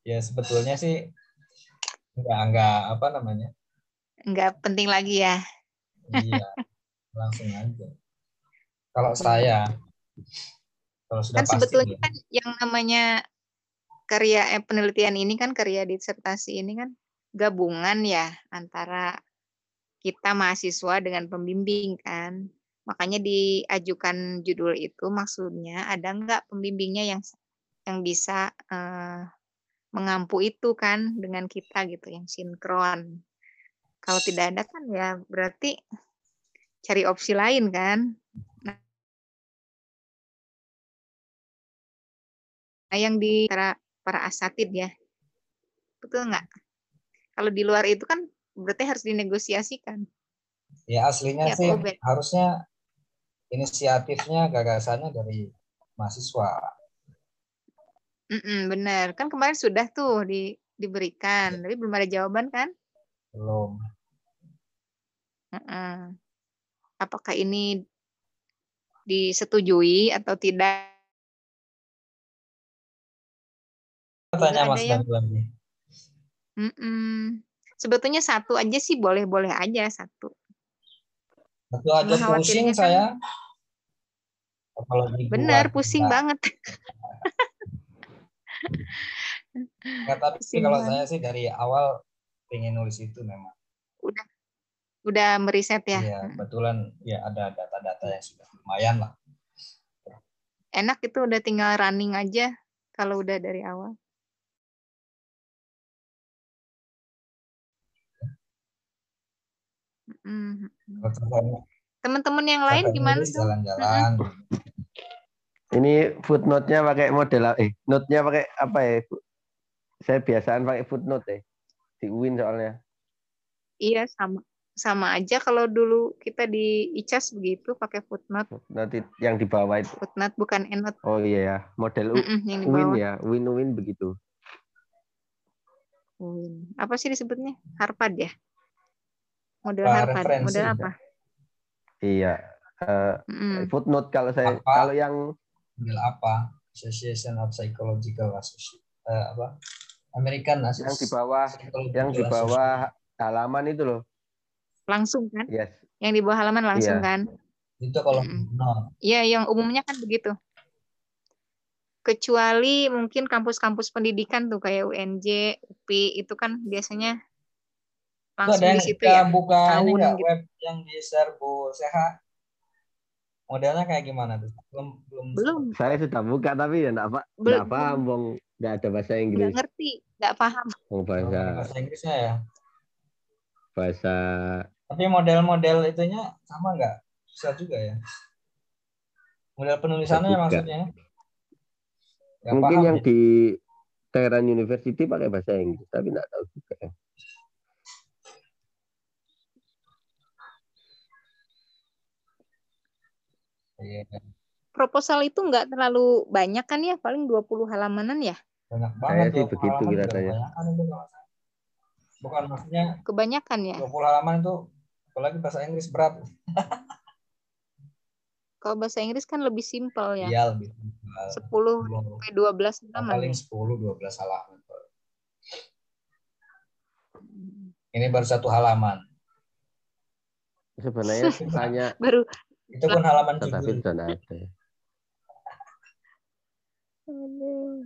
Speaker 3: Ya sebetulnya sih nggak nggak apa namanya?
Speaker 5: Nggak penting lagi ya.
Speaker 3: Iya. (laughs) Langsung aja. Kalau saya kalau sudah
Speaker 5: kan pasti sebetulnya ya. kan yang namanya karya eh, penelitian ini kan karya disertasi ini kan gabungan ya antara kita mahasiswa dengan pembimbing kan. Makanya diajukan judul itu maksudnya ada nggak pembimbingnya yang yang bisa uh, mengampu itu kan dengan kita gitu yang sinkron. Kalau tidak ada kan ya berarti cari opsi lain kan. Nah, yang di para para asatid ya. Betul nggak? Kalau di luar itu kan berarti harus dinegosiasikan.
Speaker 3: Ya aslinya ya, sih Ubed. harusnya inisiatifnya gagasannya dari mahasiswa.
Speaker 5: Mm -mm, benar, kan kemarin sudah tuh di, diberikan, tapi belum ada jawaban kan?
Speaker 3: Belum.
Speaker 5: Mm -mm. Apakah ini disetujui atau tidak?
Speaker 3: Tanya Mas yang...
Speaker 5: Sebetulnya satu aja sih boleh-boleh aja satu.
Speaker 3: Satu aja pusing kan, saya.
Speaker 5: Benar, pusing banget.
Speaker 3: Nggak, (laughs) tapi pusing kalau banget. saya sih dari awal pengen nulis itu memang.
Speaker 5: Udah udah meriset ya.
Speaker 3: Iya, kebetulan ya ada data-data yang sudah lumayan lah.
Speaker 5: Enak itu udah tinggal running aja kalau udah dari awal. Teman-teman yang lain gimana tuh?
Speaker 3: Jalan-jalan.
Speaker 1: Ini footnote-nya pakai model eh note-nya pakai apa ya? Saya biasaan pakai footnote ya. Di UIN soalnya.
Speaker 5: Iya sama sama aja kalau dulu kita di ICAS begitu pakai footnote.
Speaker 1: Nanti yang di bawah itu.
Speaker 5: Footnote bukan endnote.
Speaker 1: Oh iya ya, model mm -mm, UIN ya, UIN UIN begitu.
Speaker 5: UIN. Apa sih disebutnya? Harvard ya? Model
Speaker 3: Apa,
Speaker 5: Harvard.
Speaker 3: referensi
Speaker 5: Model apa?
Speaker 6: Iya. Eh,
Speaker 5: Mm-mm.
Speaker 6: footnote kalau saya
Speaker 3: Apa?
Speaker 6: kalau yang
Speaker 3: Model apa? Association of Psychological Association. eh, apa? American
Speaker 6: yang di bawah yang di bawah halaman itu loh.
Speaker 5: Langsung kan?
Speaker 6: Yes.
Speaker 5: Yang di bawah halaman langsung
Speaker 6: Iya.
Speaker 5: kan?
Speaker 3: Association. Itu kalau
Speaker 5: Mm-mm.
Speaker 3: no.
Speaker 5: Iya, yang umumnya kan begitu. Kecuali mungkin kampus-kampus pendidikan tuh kayak UNJ, UPI itu kan biasanya langsung
Speaker 3: yang
Speaker 5: di situ
Speaker 3: kita
Speaker 5: ya.
Speaker 3: buka ini
Speaker 5: gitu.
Speaker 3: web yang di share Bu Seha? Modelnya kayak gimana tuh? Belum belum.
Speaker 5: Belum,
Speaker 6: Saya sudah buka tapi ya enggak apa
Speaker 5: Belum.
Speaker 6: enggak paham Bang. Enggak ada bahasa Inggris.
Speaker 5: ngerti, nggak paham.
Speaker 6: Bang
Speaker 3: belum ada
Speaker 6: bahasa
Speaker 3: bahasa Inggrisnya ya.
Speaker 6: bahasa
Speaker 3: Tapi model-model itunya sama nggak? Bisa juga ya. Model penulisannya maksudnya. Nggak
Speaker 6: mungkin
Speaker 3: paham
Speaker 6: yang
Speaker 3: ya?
Speaker 6: di Tehran University pakai bahasa Inggris tapi enggak tahu juga.
Speaker 3: Iya,
Speaker 5: Proposal itu nggak terlalu banyak kan ya, paling 20 halamanan ya.
Speaker 3: banyak
Speaker 6: Saya
Speaker 3: banget
Speaker 6: sih
Speaker 3: tuh
Speaker 6: begitu
Speaker 3: kalau saya. Bukan maksudnya
Speaker 5: Kebanyakan ya.
Speaker 3: 20 halaman itu apalagi bahasa Inggris berat. (laughs)
Speaker 5: Kalau bahasa Inggris kan lebih simpel ya.
Speaker 3: Iya lebih tebal.
Speaker 5: 10
Speaker 3: Belum.
Speaker 5: sampai 12 halaman.
Speaker 3: paling
Speaker 5: ya.
Speaker 3: 10 12 halaman. Ini baru satu halaman.
Speaker 6: Sebenarnya (laughs) banyak
Speaker 5: Baru
Speaker 3: Itu pun halaman
Speaker 6: tetapi
Speaker 3: judul.
Speaker 6: sudah ada.
Speaker 5: Aduh.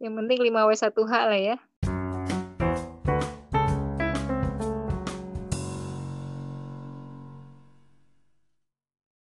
Speaker 5: Yang penting 5W1H lah ya.